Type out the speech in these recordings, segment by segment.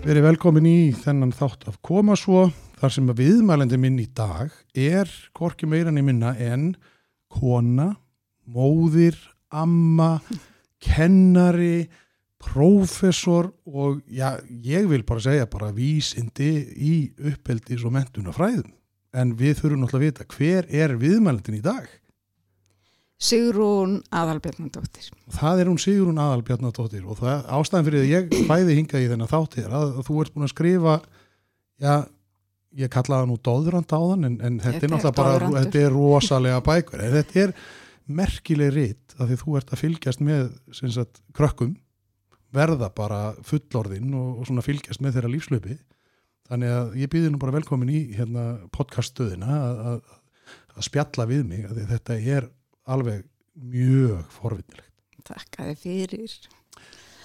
Verið velkomin í þennan þátt af koma svo þar sem að viðmælandi minn í dag er korki meirann í minna en kona, móðir, amma, kennari, prófessor og já, ég vil bara segja bara vísindi í uppeldis og mentunafræðum. En við þurfum náttúrulega að vita hver er viðmælandin í dag? Sigrún Aðalbjörnandóttir. Það er hún Sigrún Aðalbjörnandóttir og það er ástæðan fyrir að ég fæði hingað í þennan þáttir að, þú ert búin að skrifa, já, ég kallaði það nú dóðrand á þann en, en þetta, er náttúrulega bara, þetta er rosalega bækur, en þetta er merkileg ritt að því þú ert að fylgjast með sem sagt, krökkum, verða bara fullorðinn og, og svona fylgjast með þeirra lífslöpi. Þannig að ég býði nú bara velkomin í hérna, podcaststöðina að, að, að spjalla við mig, að þetta er alveg mjög forvinnilegt. Takk að þið fyrir.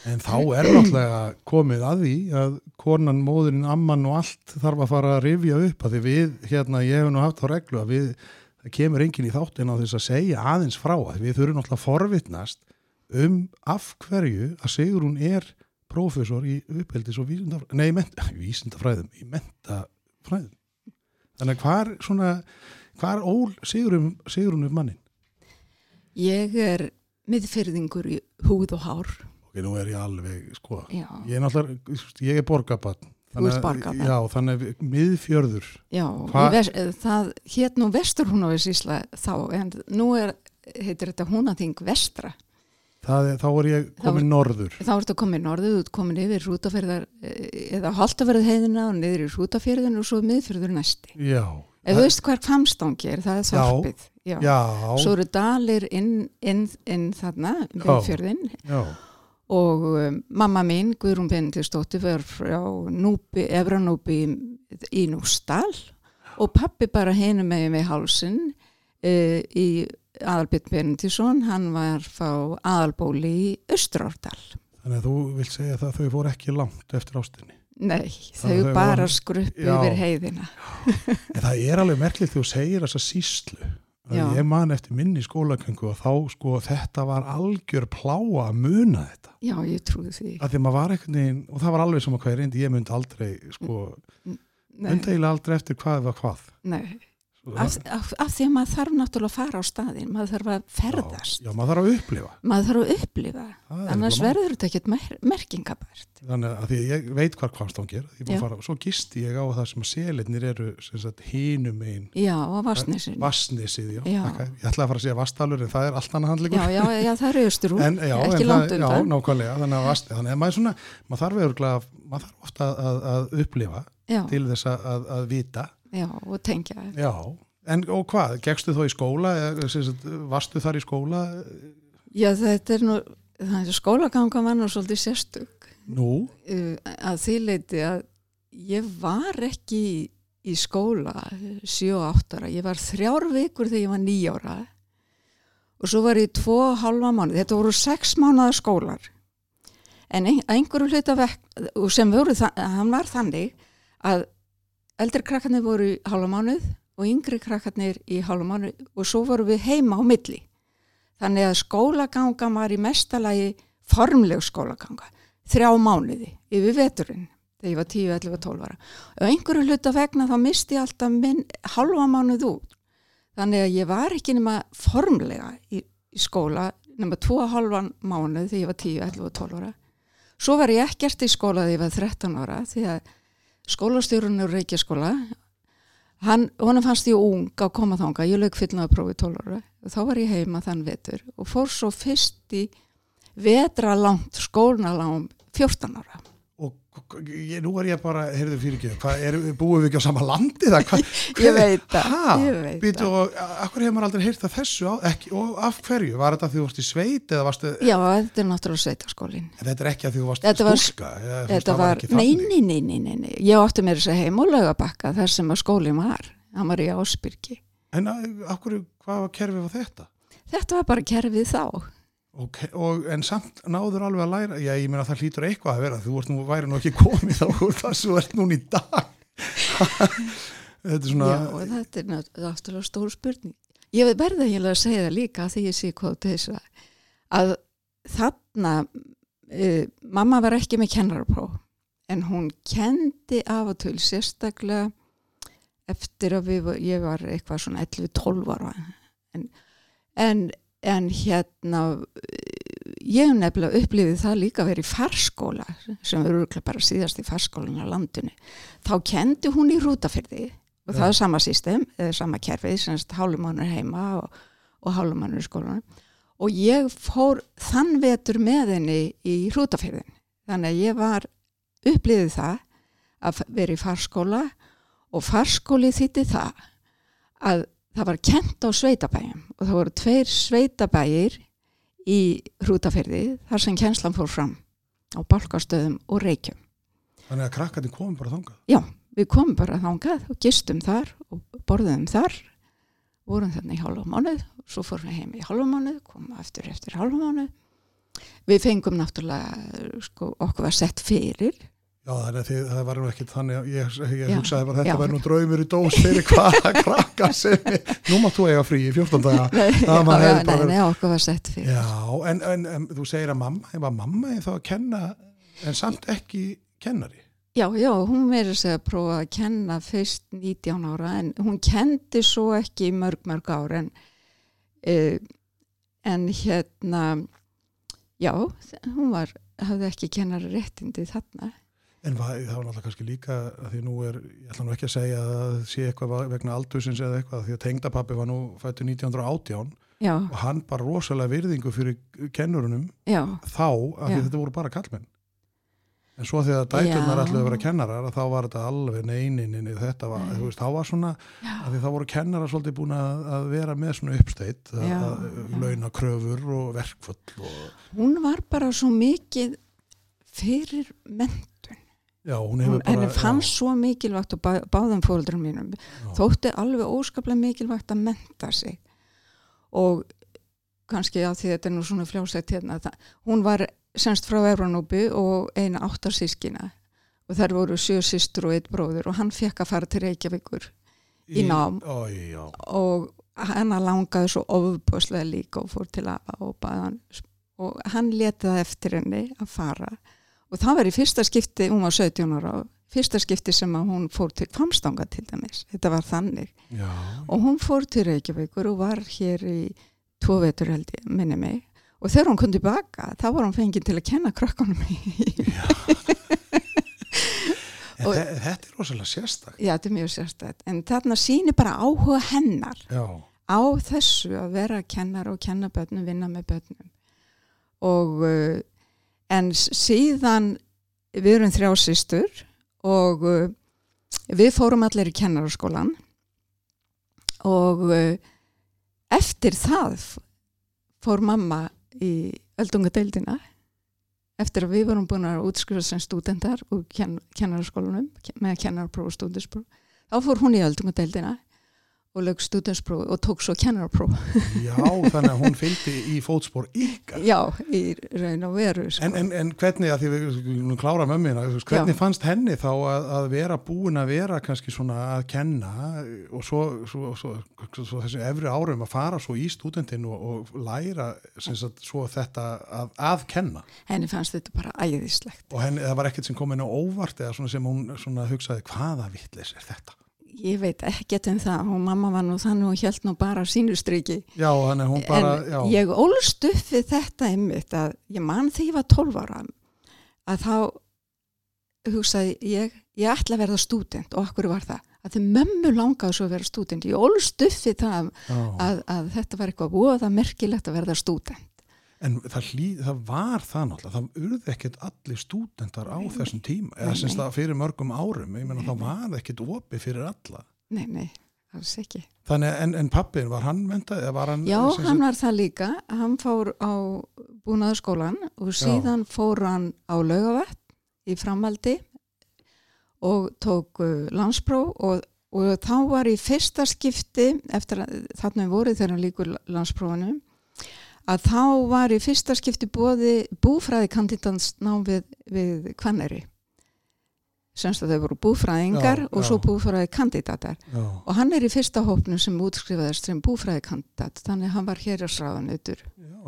En þá er náttúrulega komið að því að konan, móðurinn, amman og allt þarf að fara að rifja upp að því við, hérna, ég hef nú haft á reglu að við, það kemur enginn í þáttin á þess að segja aðeins frá að við þurfum náttúrulega að forvitnast um af hverju að Sigrún er prófessor í uppeldis og vísindafræðum, nei, menta, vísindafræðum, í mentafræðum. Þannig að hvar svona, hvar ól Sigrún, Sigrún upp mannin? Ég er miðfyrðingur í húð og hár. Ok, nú er ég alveg, sko, Já, ég er náttúrulega, ég er borgabann. Þú ert borgarbarn. Já, þannig að miðfjörður. já ves, það hétt nú vestur hún á Ísla þá en nú er, heitir þetta húnaþing vestra. Það þá er ég komin norður. Þá ertu komin norðu, þú ert komin yfir rútaferðar eða holtaferð heiðina og niður í rútaferðin og svo miðfyrður næsti. Já. Ef þú veist hver kvamstangi er, það er Já. Já. Já, Svo eru dalir inn, inn, inn þarna, miðfjörðin já, og um, mamma mín, Guðrún Benedistóttir, var frá Núpi, Efranúpi í, Nústal og pappi bara hinu með við hálsin uh, í Aðalbjörn Benedisson, hann var frá Aðalbóli í Östrárdal. þannig að þú vilt segja það að þau fóru ekki langt eftir ástinni. Nei, þau þau bara voru- skruppu Já. yfir heiðina. En það er alveg merkilegt þegar þú segir þessa síslu. Ég man eftir minni skólagöngu og þá sko þetta var algjör pláa að muna þetta. Já, ég trúi því. Veginn, og það var alveg sem að hvað er reyndi, ég myndi aldrei, sko, myndi eiginlega aldrei eftir hvað var hvað. nei. Svo Af, af, af því að maður þarf náttúrulega að fara á staðin, maður þarf að ferðast, Já, já, maður þarf að upplifa. maður þarf að upplifa, er annars verður þetta ekkert mer merkingabært. Þannig að því að ég veit hvað að fara, svo gisti ég á það sem að selirnir eru hinum einn, Já, á þakka. ég ætlaði að fara að segja vastalur en það er allt annað handleikur. Já, já, já, það eru austur úr, ekki en langt undan. nákvæmlega, þannig að, að maður, svona, maður þarf ofta að, að upplifa til þess að, að, að vita. Já, og tengja. Já, en og hvað, gegstu þó í skóla, varstu þar í skóla? Já, þetta er nú, skólaganga var nú svolítið sérstök. Nú, að því leiti að ég var ekki í, skóla 7-8 ára, ég var þrjár vikur þegar ég var nýjára og svo var ég tvo og halva mánuð, þetta voru sex mánuða skólar. En ein, einhverju hluta vekk og sem voru, það, hann var þannig að eldri krakkarnir voru í halva mánuð og yngri krakkarnir í halva mánuð og svo voru við heima á milli. Þannig að skólaganga var í mestalagi formleg skólaganga þrjá mánuði yfir veturinn þegar ég var 10, 11, 12 ára. Og einhverju hluta vegna þá misti ég alltaf minn halva mánuð út. Þannig að ég var ekki nema formlega í, í skóla nema 2,5 mánuð þegar ég var 10, 11 og 12 ára. Svo var ég ekkert í skóla þegar ég var 13 ára því að skólastjórun er reykjaskóla hann, honum fannst ég ung að koma þanga ég lög fyllnaða prófi 12 ára. Og þá var ég heima þann vetur og fór svo fyrst í vetralangt skólanalám 14 ára og ég, nú er ég bara, heyrðu fyrir ekki hvað, er, búum við ekki á sama landi það, hvað, Ég veit það, ha, ég veit það. og akkur hefur maður aldrei heyrt að þessu á, ekki, og af hverju, var þetta því þú varst í sveit eða varstu, Já, þetta er náttúrulega sveitaskólin. en þetta er ekki að þú varst var- þú veist, Þetta það var, ekki nei, nei, nei, nei, nei, nei, ég átti mér þess að heim og laugabakka þar sem að skólinn var, hann var í Ásbyrgi. en að, hverju, hvað var kerfið á þetta Þetta var bara kerfið þá. Og, og, en samt náður alveg að læra. Já, ég meina það hlýtur eitthvað að vera. Þú nú, væri nú ekki komið úr það sem þú ert núna í dag. Þetta er svona Já, þetta er nátt- náttúrulega stór spurning. Ég verði eiginlega að segja það líka því ég sé hvað þess að, þarna, uh, mamma var ekki með kennarapróf, en hún kendi af og til sérstaklega eftir að við, ég var eitthvað svona 11-12 ára. En, en, en hérna ég hef nefnilega upplifið það líka að vera í farskóla sem er örgulega bara síðast í farskólan á landinu. Þá kendi hún í rútafyrði og það Já. er sama system, eða sama kerfið semst hálfumannur heima og, og hálfumannur í skólanum. Og ég fór þann vetur með henni í rútafyrðin þannig að ég var upplifið það að vera í farskóla og farskóli þýtti það að það var kent á sveitabæjum og það voru tveir sveitabæjir í hrútafyrði þar sem kjenslan fór fram á Balkastöðum og Reykjum. þannig að krakkandi komum bara þangað Já, við komum bara þangað og gistum þar og borðum þar, vorum þarna í hálfa mánuð svo fórum við heim í hálfa mánuð, komum aftur eftir hálfa mánuð. Við fengum náttúrulega, sko, okkur var sett fyrir Já, þannig að það var nú ekkit þannig að ég, ég Já, hugsaði bara þetta verður nú draumur í dós fyrir hvaða krakka sem er, nú mátt þú eiga frí í 14 daga. Nei, nei, nei, okkur var sett fyrir. Já, en, en, en þú segir að mamma, ég var mamma þá að kenna, en samt ekki kennari. Já, já, hún verið sér að prófa að kenna fyrst 19 ára en hún kendi svo ekki í mörg, mörg ár en, uh, en hérna, já, hún var, hafði ekki kennari réttindi þarna. En það var náttúrulega kannski líka að því nú er, ég ætla nú ekki að segja að það sé eitthvað va- vegna aldursins eða eitthvað, því að tengdapappi var nú fættu 1918 Já, og hann bara rosalega virðingu fyrir kennurunum já, þá, af því þetta voru bara kallmenn. En svo þegar dæturnar Já. ætluðu að vera kennarar, að þá var þetta alveg neyninni, þetta var, Nei. þú veist, þá var svona, að því þá voru kennarar svolítið búin að, að vera með svona uppsteitt, að, Já, að já. launa kröfur og verkfull og, hún var bara svo mikið fyrir mentun. Já, hún Hún, hefur bara, henni fannst svo mikilvægt og bá, báðum fóldrum mínum. já, þótti alveg óskaplega mikilvægt að menta sig. Og kannski að því þetta er nú svona fljósætt hérna það, hún var semst frá Evranúbi og eina áttarsískina og þær voru sjö systur og eitt bróður og hann fekk að fara til Reykjavíkur í nám. Ó, og hann langaði svo ofbúslega líka og fór til að baðan, og hann leti það eftir henni að fara og það var í fyrsta skipti, hún var 17 ára fyrsta skipti sem hún fór til Kvamstanga til dæmis, þetta var þannig. Já, og hún fór til Reykjavíkur og var hér í tvo vetur held ég, minni mig. Og þegar hún kom tilbaka, þá var hún fengið til að kenna En Og- þe- þetta er rosalega sérstak. já, þetta er mjög sérstætt, en þarna sýnir bara áhuga hennar Já, á þessu að vera kennar og kenna börnum, vinna með börnum. Og uh, en síðan við erum þrjá systur og uh, við fórum allir í kennaraskólan og uh, eftir það fór mamma í öldungadeildina eftir að við vorum búin að útskrifa sem stúdendar úr ken kennaraskólanum með kennarpróf og stúdenspróf þá fór hún í öldungadeildina og lög stúdenspróf og tók svo kennarpróf já, þannig að hún fylgdi í fótspor ykkar. já, í raun og veru sko. En, en, en hvernig, að því við klára mömmina, veist, hvernig Já. fannst henni þá að, að vera búin að vera kannski svona að kenna og svo, svo, svo, svo þessi efri árum að fara svo í stúdentin og, og læra sagt, svo þetta að, að kenna henni fannst þetta bara æðislegt og henni, það var ekkert sem kom inn á óvart eða svona sem hún svona hugsaði hvaða vittlis er þetta? Ég veit ekkert um það og mamma var nú þannig og held nú bara sínustriki Já, að hún bara, en ég ólst upp við þetta einmitt að ég man þegar ég var 12 ára að þá hugsaði ég, ég ætla að verða stúdent og okkur var það að þau mömmu langaði svo að vera stúdent. Ég ólst upp við það já. að, að þetta var eitthvað voða merkilegt að verða stúdent En það, hlý, það var það náttúrulega, það urði ekkert allir stúdendar á þessum tíma, eða semst það fyrir mörgum árum, ég Nei, það var ekkert opið fyrir alla. nei, nei, alls ekki. Þannig, en, en pappin, var hann mentað. Já, hann var það líka. Hann fór á búnaðarskólan og síðan fór hann á laugavett í framaldi og tók uh, landspróf og, og þá var í fyrsta skipti eftir að þarna voru þegar hann líkur landsprófunum að þá var í fyrsta skipti bóði búfræði kandidansnám við, við kvanneri semst að þau voru búfræðingar Já, og svo búfræði kandidatar Já, og hann er í fyrsta hópnu sem útskrifaðist sem búfræði kandidat þannig að hann var hér að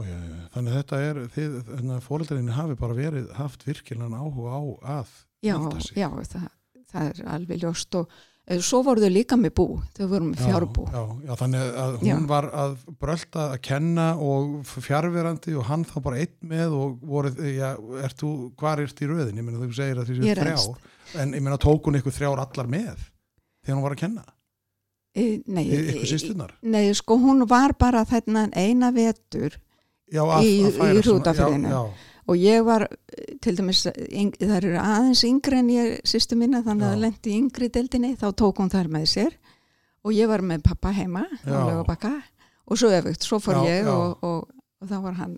já, já, þannig að þetta er, þið, þannig að fóreldarinni hafi bara verið, haft virkilegan áhuga á að já, já það, það er alveg ljóst og svo voru þau líka með bú þau voru með fjárbú Já, já, þannig að hún Já. var að brölda að kenna og fjárverandi og hann þá bara einn með og voruð, já, ert þú, hvar ert í röðin? Ég meina þú segir að því séu er þrjár, en ég meina tók hún ykkur þrjár allar með þegar hún var að kenna, e, nei, y- ykkur sýstunar. nei, sko hún var bara þennan eina vetur Í- í Hrútafirðinu. Já, já, og ég var eh, til dæmis, yng, það eru aðeins yngri en ég sýstu minna þannig að Já. það lendi yngri deildinni þá tók hún þær með sér. Og ég var með pappa heima lögabakka og svo öfugt, svo fór Já, ég og, og, og þá var hann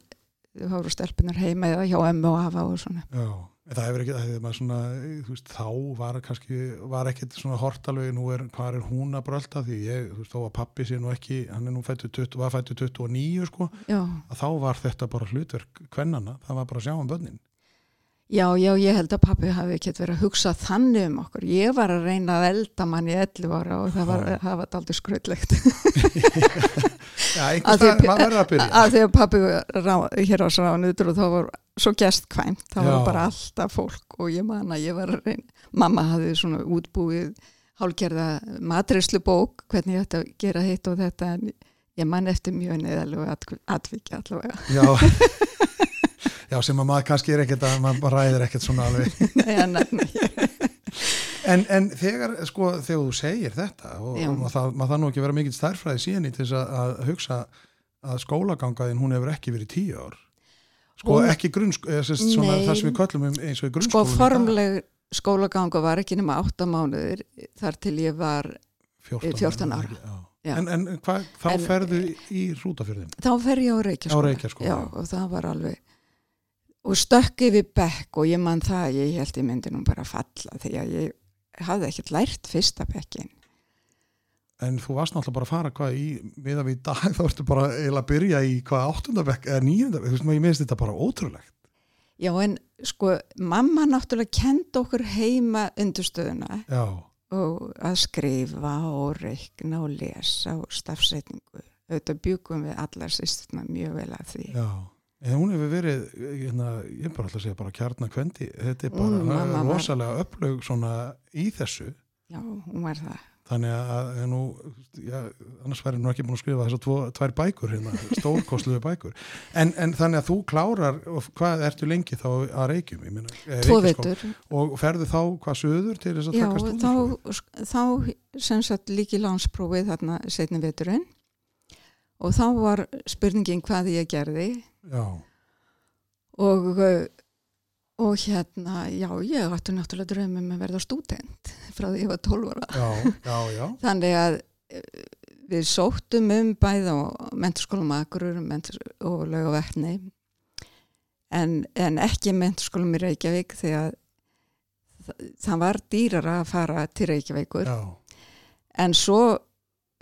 þau voru stelpunar heima eða hjá emmu og hafa og svona. Já. Það hefur ekki, það hefur maður svona, veist, þá var kannski, var ekkit svona hortalvegi, nú er, hvað er hún að brölda því ég, þú veist, þó að pappi sé nú ekki, hann er nú fættu 20, var fættu 29, sko, já, að þá var þetta bara hlutverk kvennana, það var bara að sjá um börnin. Já, já, ég held að pappi hafi ekkert verið að hugsa þannig um okkur. Ég var að reyna að elda mann í 11 ára og það var, það var aldrei skröldlegt Já, einhvers það, maður verður að byrja. að því að pappi rá, hér á sráðanutur og þá var svo gestkvæmt, það Já. var bara alltaf fólk og ég man að ég var að reyna mamma hafði svona útbúið hálgerða matrislu bók hvernig ég ætti að gera hitt og þetta en ég man eftir mjög neðalegu atvikið allavega. Já, já, sem að maður kannski er ekkert að, maður ræðir ekkert svona alveg. En, En, þegar, sko, þegar þú segir þetta og, og maður, það, maður það nú ekki vera mikill stærfræði síðan í til þess að, að hugsa að skólagangaðin hún hefur ekki verið tíu ár. Sko, Hún- ekki svona Nei. það sem við köllum um eins og í sko formleg skólaganga var ekki nema 8 mánuðir þar til ég var 14, 14 ára. ekki. En, en hvað, þá En- ferðu í rútafjörðin? þá fer ég á já. og það var alveg og stökk yfir bekk og ég man það ég held ég myndi nú bara falla því að ég hafði ekkert lært fyrsta bekkin En þú varst náttúrulega bara að fara hvað í, miða við í dag, þá ertu bara eiginlega að byrja í hvað áttundabekk eða níundabekk, þú veist maður, ég minnst þetta bara ótrúlegt. já en sko mamma náttúrulega kenda okkur heima undurstöðuna Já, og að skrifa og reikna og lesa og stafsetningu auðvitað bjúkum við allar sýstuna mjög vel að því já. En hún hefur verið, hérna, ég er bara alltaf að segja bara kjarnakvendi, þetta er bara var- rosalega upplög svona í þessu. já, hún var það Þannig að, að nú, já, annars væri nú ekki búin að skrifa þessar tvo, tvær bækur hérna, stórkostluðu bækur. En, en þannig að þú klárar, og hvað ertu lengi þá að reykjum? Meina, eh, tvo vetur Og ferðu þá hvað söður til þess að Já, taka stúdinsprófi? þá, þá sem sagt líki landsprófið þarna setni veturinn og þá var spurningin hvað ég gerði Já, og, uh, og hérna, já, ég ætti náttúrulega draumum að verða stúdent frá því ég var 12 ára. já. Þannig að uh, við sóttum um bæð á menturskólum Akurur og laugaverkni en, en ekki menturskólum í Reykjavík því að það, var dýrara að fara til Reykjavíkur já. En svo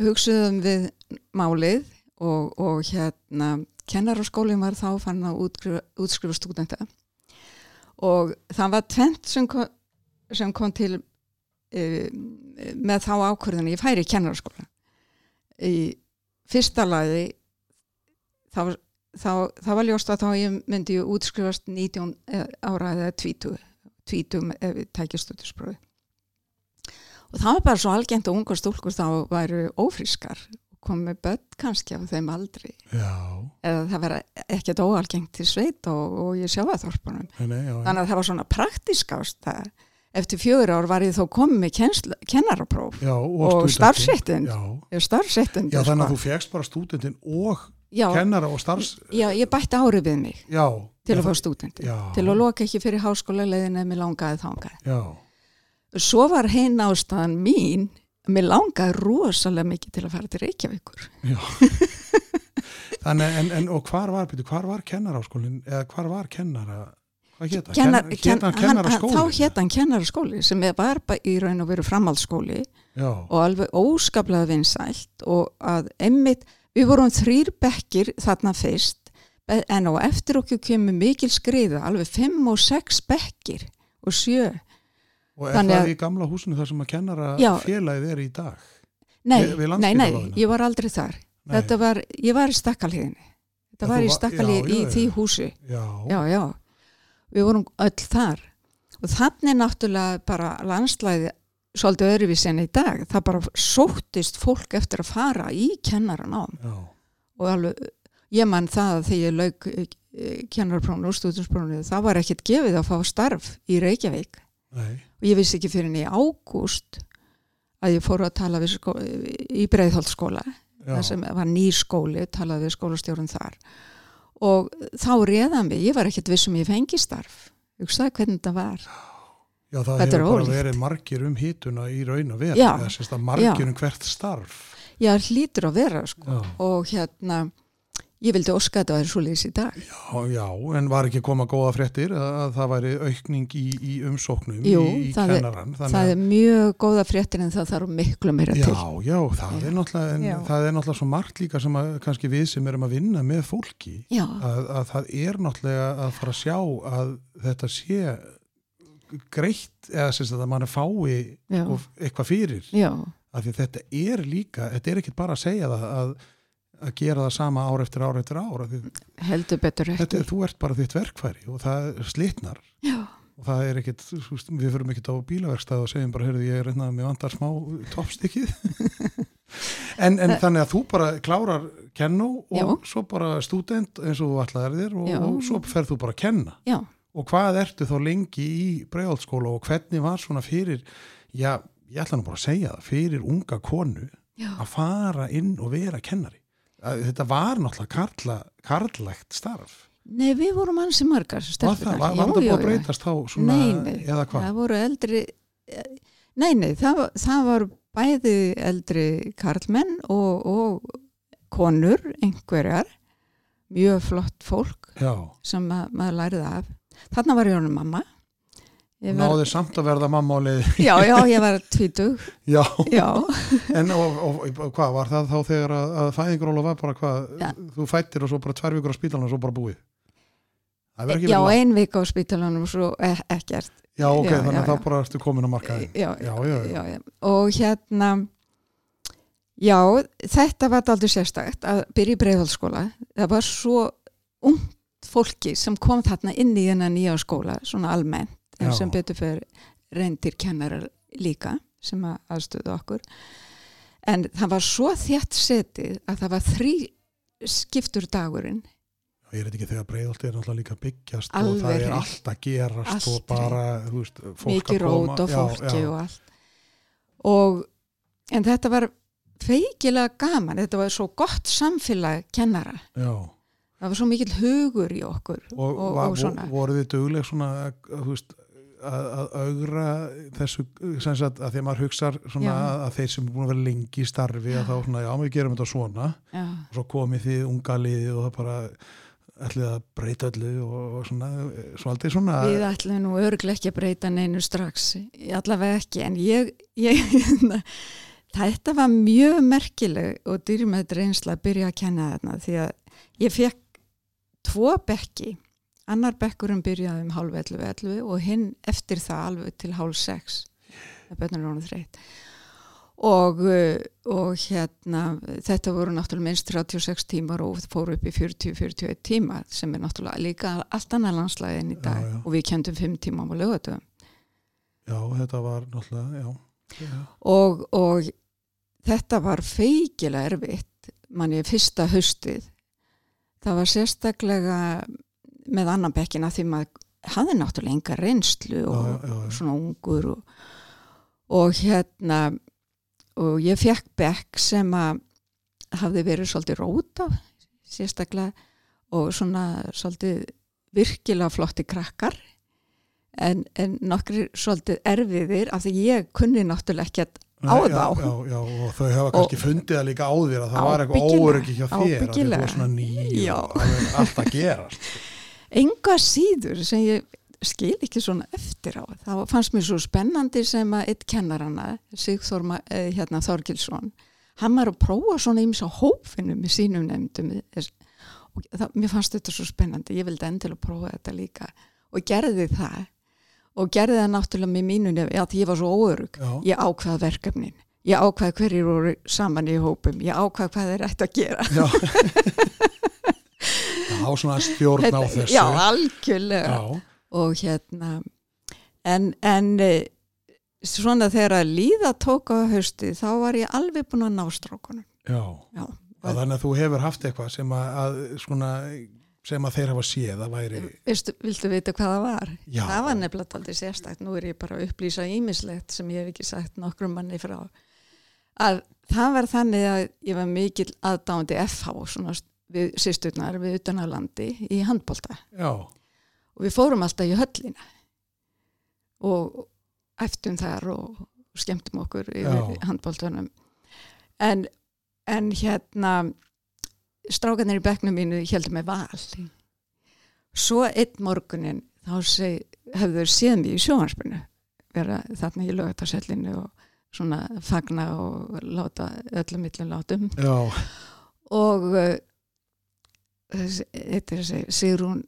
hugsuðum við málið og, og hérna kennaraskólinn var þá fann að útskrifa, útskrifa stúdenta. Og það var tvent sem kom, sem kom til uh, með þá ákvörðinu ég færi í kennaraskóla. Í fyrsta lagi þá, þá, þá var ljóst að þá ég myndi útskrifast 19 ára eða 20 20 ef við tækja stúdinsprófi og það var bara svo algengt að ungar stúlkur þá væru ófrískar komið börn kannski á þeim aldri. Já, eða það vera ekkert óalgengt til sveit og, og ég sjá að þorpunum þannig að það var svona praktísk ástæð eftir fjögur ár var ég þó komið með kennarapróf já og, og já. Þannig að þú fegst bara stúdendin og já, kennara og starfs já, ég bætti árið við mig já, til að fá stúdendi já, til að loka ekki fyrir háskóla leiðin eða mér langaði þangað. Já, svo var hinn ástæðan mín mér langaði rosalega mikið til að fara til Reykjavíkur. Þannig en, en og hvar var, byrju, hvar var kennaraskólin eða hvar var kennara hvað það? Kennar, Ken- hann kennaraskóli? þá hétt hann kennaraskóli sem bara í raun og veru framhaldsskóli já, og alveg óskaplega vinsælt og að emmitt, við vorum þrýr bekkir þarna fyrst en á eftir okkur kemur mikil skriða alveg fimm og sex bekkir og sjö og er það að- í gamla húsinu þar sem að kennara Já. félagið er í dag? Nei, Við- við nei, nei, ég var aldrei þar. Var, ég var í stakkalíðinni þetta var í já, í því húsi. Já, já, já, við vorum öll þar. Og þannig náttúrulega bara landslæði svolítið öðruvísi en í dag. Það bara sóttist fólk eftir að fara í kennaranám já, og alveg, ég man það að þegar ég lauk kennarprónu og stúdinsprónu það var ekkert gefið að fá starf í Reykjavík nei, og ég vissi ekki fyrir henni í ágúst að ég fór að tala við sko, í Breiðholtskóla já, það sem var nýr skóli, talaði við skólastjórun þar. Og þá réðan mig, ég var ekkert vissum ég fengi starf. Hugsaði hvernig þetta var. Já, það hefur bara ólíkt. verið margir um hítuna í raun sérst að margir Já. um hvert starf. Já, hlýtur að vera sko. Og hérna ég vildi óska að þetta væri svo lýs í dag. Já, já, en var ekki að koma góða fréttir að, að það væri aukning í, í umsóknum Jú, í, í það er- kennaran það er mjög góða fréttir en það þarf miklu meira Já, til. Já, það Já. er það er náttúrulega svo margt líka sem að kannski við sem erum að vinna með fólki að, að það er náttúrulega að fara að sjá að þetta sé greitt eða sem að mann er fái eitthvað fyrir. Já, af því þetta er líka, þetta er ekki bara að segja það að, að gera það sama ár eftir ár eftir ár heldur betur þetta, er- þú ert bara þitt verkfæri og það slitnar. Já, og það er ekkit, við fyrir ekkit á bílaverkstað og segjum bara, heyrðu, ég er reynað með vandar smá toppstykkið. En, en þannig að þú bara klárar kennó og Já. svo bara stúdent eins og þú ætlaðir þér og, og svo ferð þú bara að kenna. Já, og hvað ertu þá lengi í bregaldskóla og hvernig var svona fyrir já, ég ætla nú bara að segja það fyrir unga konu að fara inn og vera kennari? að þetta var náttúrulega karla, karlægt starf. Nei við vorum ansi margar var það, var, já, búið að breytast þá svona, Nei, nei, eða hvað? það voru eldri nei, nei, það, var- það var bæði eldri karlmenn og, og konur, einhverjar mjög flott fólk Já, sem ma maður lærið af. Þarna var ég honum mamma var, náði samt að verða mamma á leið já, já, ég var tvítug. Já, já, en og, og, og hvað var það þá þegar að, að fæðingaróla var bara hvað, Ja. þú fættir og svo bara tvær vikur á spítalinn og svo bara búið? Það já, ein vika á spítalanum og svo e ekkert. Já, ok, já, þannig já, að þá já. bara ertu komin já, Já, já, já, já, já. og hérna já, þetta var aldrei sérstakt að byrja í breiðhaldsskóla það var svo ungt fólki sem kom þarna inn í þennan nýja skóla, svona almennt en sem betur fyrir reyndir kennarar líka sem að aðstöðu okkur. En það var svo þétt setið að það var þrý skiptur dagurinn. Ég er ekki þegar breiðalt er náttúrulega líka byggjast og Alveg það er allt að gerast Allt og bara, þú veist, fólk mikið að koma. rót og fólki já, og allt. Og en þetta var feikilega gaman, þetta var svo gott samfélag kennara. Já. það var svo mikill hugur í okkur Og, og, og, og svona. voru þið dugleg svona þú veist, að, að augra þessu, sem sagt, að því að maður hugsar svona Já. að, að þeir sem er búin að vera lengi í starfi að þá svona, já, við gerum þetta svona. Já, og svo komið þið unga liði og það bara ætlið að breyta öllu og, svona, svolítið svona við ætlum nú örglega ekki að breyta neinu strax allavega ekki, en ég, ég hérna, þetta var mjög merkileg og dýrmætt reynsla að byrja að kenna þarna því að ég fekk tvo bekki annar bekkurinn byrjaði um hálf 11, 11 og hinn eftir það alveg til hálf 6 það bönnur hún þreytt. Og, uh, og hérna þetta voru náttúrulega minnst 36 tímar og fóru upp í 40-41 tíma sem er náttúrulega líka allt annað landslæði en í dag. Já, já. og við kendum 5 tíma á lögatöfum já, þetta var náttúrulega, já, já. og, og þetta var feikilega erfitt manni fyrsta haustið. Það var sérstaklega með annan bekkina því maður hafði náttúrulega enga reynslu og Já, já, já, já. svona ungur og, og hérna og ég fekk bekk sem að hafði verið svolítið róta sérstaklega og svona svolítið virkilega flotti krakkar en, en nokkri svolítið erfiðir af því ég kunni náttúrulega ekki að á Nei, þá. já, já, já, og þau hafa kannski fundið það líka á þér að það var eitthvað óöryggi hjá þér að þið var svona ný Já. og alveg allt að gerast enga síður sem ég skil ekki svona eftir á. Það fannst mér svo spennandi sem að eitt kennarana, Sigþór eh, hérna, Þorgilsson, hann var að prófa svona ímis á hófinu með sínum nefndum. Og það, mér fannst þetta svo spennandi, ég vildi endilega prófa þetta líka. Og gerði það. Og gerði það náttúrulega með mínu nefn, já því ég var svo óörug Já, ég ákvað verkefnin. Ég ákvað hverjir voru saman í hópum. Ég ákvað hvað þeir ættu að gera Já, svona stjórn á þessu. Já, algjörlega. Já, og hérna en, en eh, svona þegar að líða tók á hausti þá var ég alveg búin að ná strákunum. Já. já, Já, þannig að þú hefur haft eitthvað sem að, að svona, sem að þeir hafa séð að væri Vistu, viltu vita hvað það var? Já. það var nefnilega aldrei sérstætt nú er ég bara að upplýsa ímislegt sem ég hef ekki sagt nokkrum manni frá. Að það var þannig að ég var mikil aðdáandi FH svona við sýsturnar við utanarlandi í handbólta Já, og við fórum alltaf í höllina og eftum þar og skemmtum okkur yfir Já. handbóltunum en, en hérna strákanir í bekknum mínu heldur með val. Svo einn morgunin þá hefðu þeir séð mér í sjóhanspinu vera þarna í lögatarsellinu og svona fagna og láta öllum millum látum. Já, og segja Sigrún,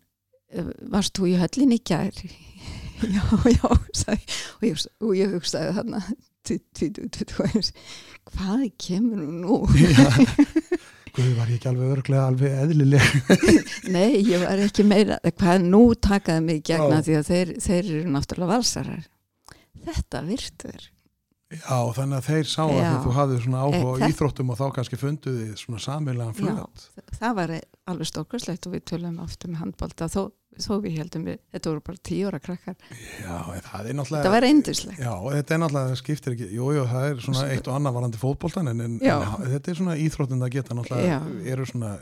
uh, varst þú í höllinni í gær? já, já sagði, og, ég, og ég hugsaði þarna hvað kemur hún nú? já. Guð, var ég ekki alveg örglega alveg eðlileg Nei, ég var ekki meira hvað nú takaði mig gegna Já. því að þeir, þeir eru náttúrulega valsarar þetta virtur Já, þannig að þeir sá að Já. því þú hafði svona áhuga á Eh, það- íþróttum og þá kannski funduði svona samilegan flöt það var alveg stórkvæslegt og við tölum aftur með handbólta þó, þó við heldum við, þetta voru bara tíu ára krakkar Já, það er náttúrulega þetta var eindislegt Já, þetta er náttúrulega, það skiptir ekki, jú, jú, það er svona eitt og annað varandi fótboltan en, en, Já. en þetta er svona íþróttin að geta náttúrulega, Já. eru svona,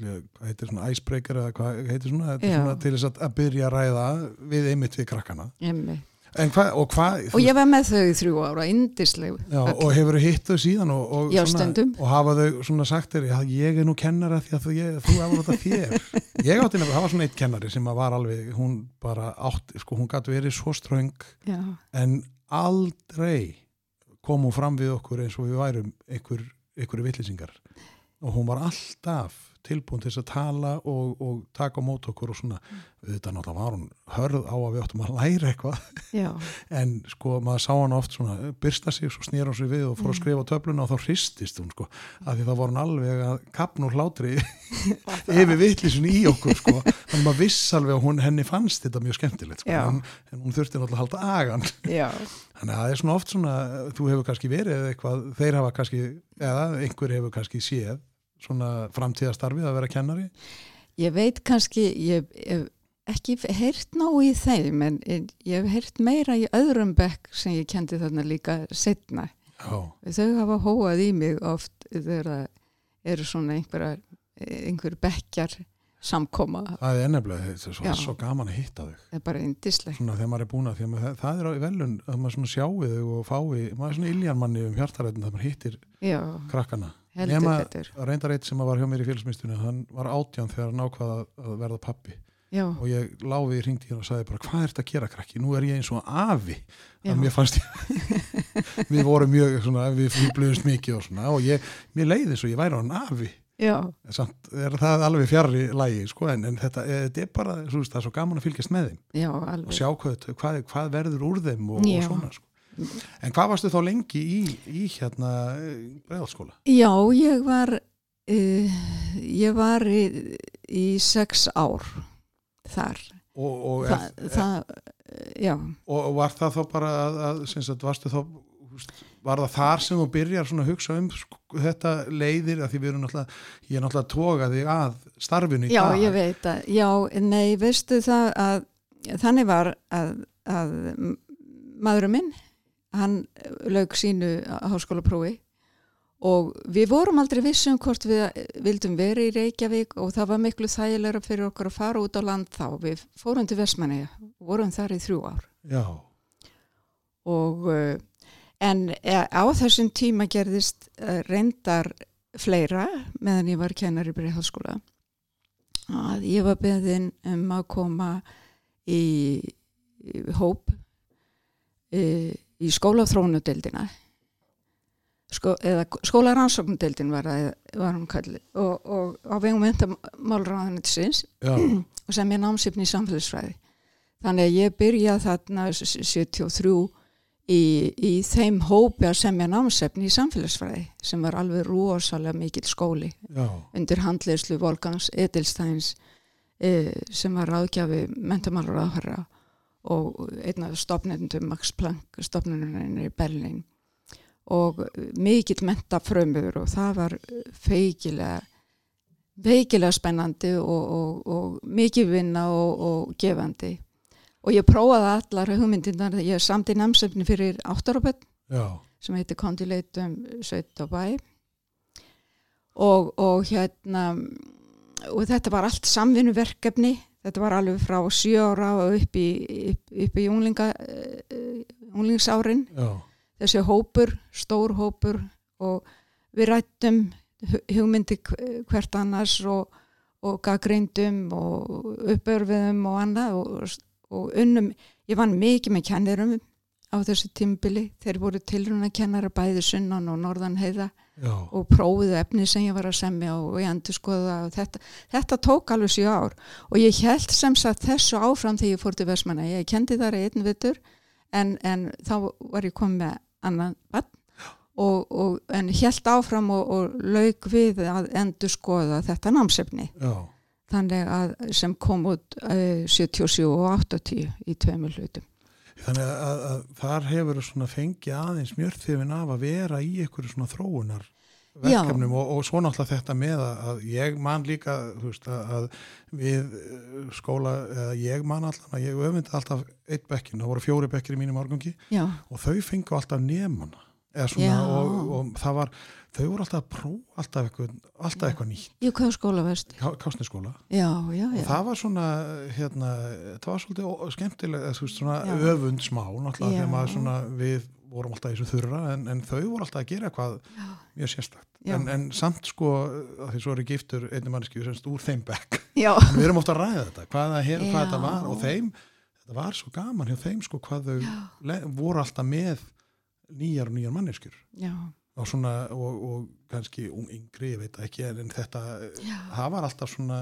hvað heitir svona icebreaker eða hvað heitir svona, Já. svona til þess að, að byrja að ræða við einmitt við krakkana. Einmitt. En hvað, og hvað, og ég var með þau í þrjú ára, indisleg já, og hefur þau hitt þau síðan og, og, Já, svona, og hafa þau svona sagt þér, ég er nú kennara því að þú, ég, þú hefur þetta þér. ég átti nefnilega, það var svona eitt kennari sem var alveg, hún bara átt, sko, hún gæti verið svo ströng já, en aldrei kom hún fram við okkur eins og við værum einhver, einhverju villisingar og hún var alltaf tilbúin til þess að tala og, og taka á mót okkur og svona, þetta náttúrulega var hún hörð á að við áttum að læra eitthvað. En sko maður sá hann oft svona byrsta sig, svo snýra hún sig við og fór að Mm. skrifa töfluna og þá hristist hún sko. Af því þá var hún alveg að kapna úr hlátri yfir vittlisun í okkur sko. Þannig maður viss alveg að henni fannst þetta mjög skemmtilegt sko. En, en hún þurfti náttúrulega að halda agan Þannig að það er svona oft svona, þú hefur kannski verið eitthvað, þeir hafa kannski, eða einhver hefur kannski séð svona framtíðastarfið að vera kennari. ég veit kannski ég hef ekki heyrt ná í þeim en ég hef heyrt meira í öðrum bekk sem ég kendi þarna líka setna Já, þau hafa hóað í mig oft þegar það eru svona einhverjar einhver bekkjar samkoma það er nefnilega, þetta er svo, gaman að hitta þau. það er bara indislegt Svona þegar maður er búin að, því að það er velun að maður svona sjáu þau og fái, maður er svona iljanmanni um hjartarættin þegar maður hittir já, krakkana. Heldur Nema- betur. Reyndar eitt sem var hjá mér í félagsmyndstunni, hann var átján þegar hann ákvaða að verða pappi já, og ég láfi í ringdi og sagði bara, hvað er þetta að gera krakki? Nú er ég eins og afi. já, að mér fannst ég við vorum mjög svona, við fýbluðumst mikið og svona. Og ég, mér leiði svo, ég væri nafi já, samt er það alveg fjarrri lægi sko, en, en þetta, eh, þetta er bara, veist, það er svo gaman að fylgjast með þeim. Já, og sjá hvað, hvað, hvað verður úr þeim og, og svona sko. En hvað varstu þá lengi í, í hérna bregðalskóla? Já, ég var uh, ég var í, í sex ár þar. Og, og, Þa, er, það, já, og, var það þá bara að, að sagt, varstu þá var það þar sem þú byrjar svona að hugsa um sko, þetta leiðir? Að því við erum náttúrulega, ég er náttúrulega að þig að starfinu í já, dag. ég veit að já, nei, veistu það að þannig var að, að maðurinn minn hann lauk sínu háskólaprófi og við vorum aldrei vissum hvort við vildum vera í Reykjavík og það var miklu þægilega fyrir okkur að fara út á land þá. Við fórum til Vestmanni og vorum þar í þrjú ár. Já, Og, en eh, á þessum tíma gerðist reyndar fleira meðan ég var kennar í Breiðhalskóla að ég var beðin um að koma í, í hóp í, í skólaþrónudeldina sko, eða skólarannsóknudeldin var, var hún kalli og, og á vegum myndamálraðanetsins já, og sem ég námsifni í samfélagsfræði. Þannig að ég byrjaði þarna s- 73 í, í þeim hópi að semja námsefni í samfélagsfræði sem var alveg rosalega mikill skóli já, undir handleyslu Volgans Edelsteins e, sem var ráðgjafi mentamálur áhverja og einn af stopnendum Max Planck stopnenduninn í Berlín. Og mikill mentafrömmur og það var feikilega feikilega spennandi og, og, og mikið vinna og, og gefandi. Og ég prófaði allar hugmyndirnar ég samti námsefni fyrir áttaraböld já, sem heitir Kondileitum Sveit og Bæ. Og, og hérna og þetta var allt samvinnuverkefni þetta var alveg frá sjö ára og upp í, upp, upp í unglinga, uh, unglingsárin já, þessi hópur, stór hópur og við rættum hu- hugmyndi hv- hvert annars og, og gaggreindum og uppörfiðum og annað og, og unnum, ég vann mikið með kennirum á þessu tímbili. Þeir voru tilruna kennara bæði sunnan og norðan heiða já, og prófiðu efni sem ég var að semja og ég endur skoða og þetta, þetta tók alveg sjö ár. Og ég held sem sagt þessu áfram þegar ég fór til Vestmanna, ég kendi þar einn vittur en, en þá var ég komið með annan bann og, og, en held áfram og, og lauk við að endur skoða þetta námsefni. Já, þannig að sem kom út uh, 77 og 80 í tveimur hlutum Þannig að, að, að þar hefur svona fengið aðeins mjörþifin af að vera í einhverju svona þróunar verkefnum og, og svo náttúrulega þetta með að, að ég man líka veist, að, að við eh, skóla, eða ég man allan að ég öfindi alltaf eitt bekkin, það voru fjóri bekkir í mínum árgangi Já, og þau fengu alltaf Já. og, og það var þau voru alltaf að prófa alltaf eitthvað, alltaf eitthvað nýtt. Í hvað skóla veist? kásniskóla Já, já, og það var svona hérna, það var svolítið ó- skemmtileg eða, þú veist, svona Já. öfund smá svona við vorum alltaf í þessu þurra en, en þau voru alltaf að gera eitthvað Já. mjög sérstakt. En, en samt sko því svo er ég giftur einnig manneski semst úr þeim bekk. Við erum ofta að ræða þetta hvað, það hef, hvað þetta var og þeim þetta var svo gaman hjá þeim sko hvað þau voru alltaf með nýjar og nýjar manneskjur. Já, og svona og, og kannski ung, yngri, ég veit það ekki en, þetta, það var alltaf svona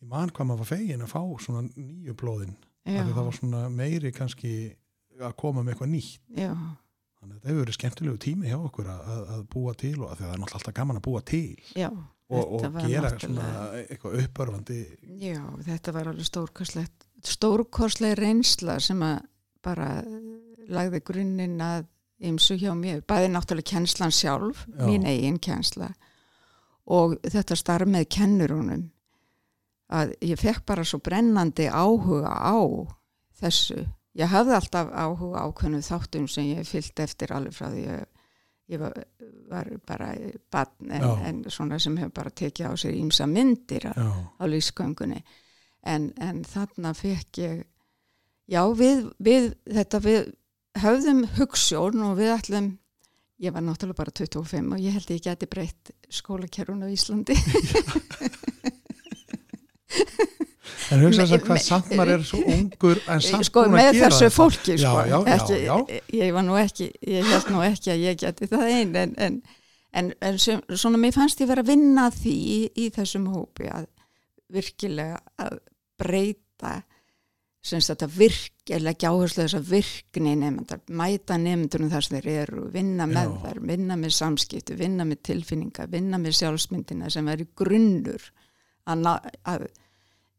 ég man hvað maður var fegin að fá svona nýju blóðin, það var svona meiri kannski að koma með eitthvað nýtt. Já, þannig að þetta hefur verið skemmtilegu tími hjá okkur að, að, að búa til og að það er náttúrulega alltaf gaman að búa til. Já. og, og gera svona eitthvað uppörfandi Já, þetta var alveg stórkostlegt, stórkostleg reynsla sem að bara lagði grunninn að ymsu hjá mér, bæði náttúrulega kennslan sjálf, Já. mín eigin kennsla og þetta starf með kennurunum að ég fekk bara svo brennandi áhuga á þessu. Ég hafði alltaf áhuga á hvernig þáttum sem ég fyllt eftir alveg frá því að ég var, var bara barn en, en svona sem hefur bara tekið á sér ímsa myndir já, á lífsgöngunni en, en þarna fekk ég já við, við þetta við höfðum hugssjón og við ætlum ég var náttúrulega bara 25 og ég held ég geti breytt skólakerfun á Íslandi en hugsa þess Me- að hvað samt maður er svo ungur en samt sko búin að með gera þessu þetta. fólki Já, sko já, já, ekki, já. ég var nú ekki ég held nú ekki að ég geti það einn en, en, en, en sem, svona mér fannst ég vera að vinna því í, í þessum hópi að virkilega að breyta sem þetta virkilega ekki áherslu þess að virkni nefndar, mæta nefndunum þar sem þeir eru, vinna með Já. þær vinna með samskiptu, vinna með tilfinninga vinna með sjálfsmyndina sem er grunnur að, ná, að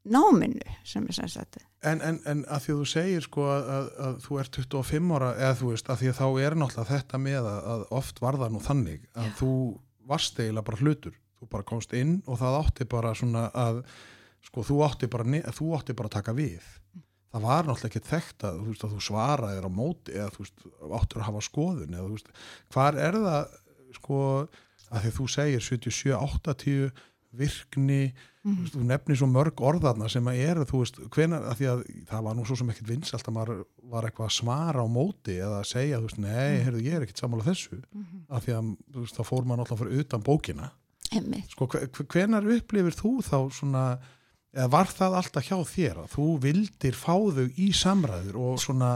náminu sem er sem sagt En, en, en að því að þú segir sko að, að, að þú ert 25 ára eða þú veist að því að þá er náttúrulega þetta með að, að oft var það nú þannig að Já. þú varst eiginlega bara hlutur þú bara komst inn og það átti bara svona að sko þú átti bara, þú átti bara að taka við það var náttúrulega ekki þekkt að þú, þú svaraðir á móti eða þú veist, áttur að hafa skoðun eða þú veist, hvar er það sko að því þú segir 77, 80 virkni, Mhm. þú nefnir svo mörg orðarna sem að eru, þú veist, hvenar, að því að það var nú svo sem ekkert vinsalt að maður var eitthvað að svara á móti eða að segja, þú veist, nei, Mm. heyrðu, ég er ekkert sammála þessu, Mhm. að því að, veist, þá fór maður náttúrulega fyrir utan bókina. Einmitt. Sko, hve- hve- hvenar upplifir þú þá svona, eða var það alltaf hjá þér að þú vildir fá þau í samræður og svona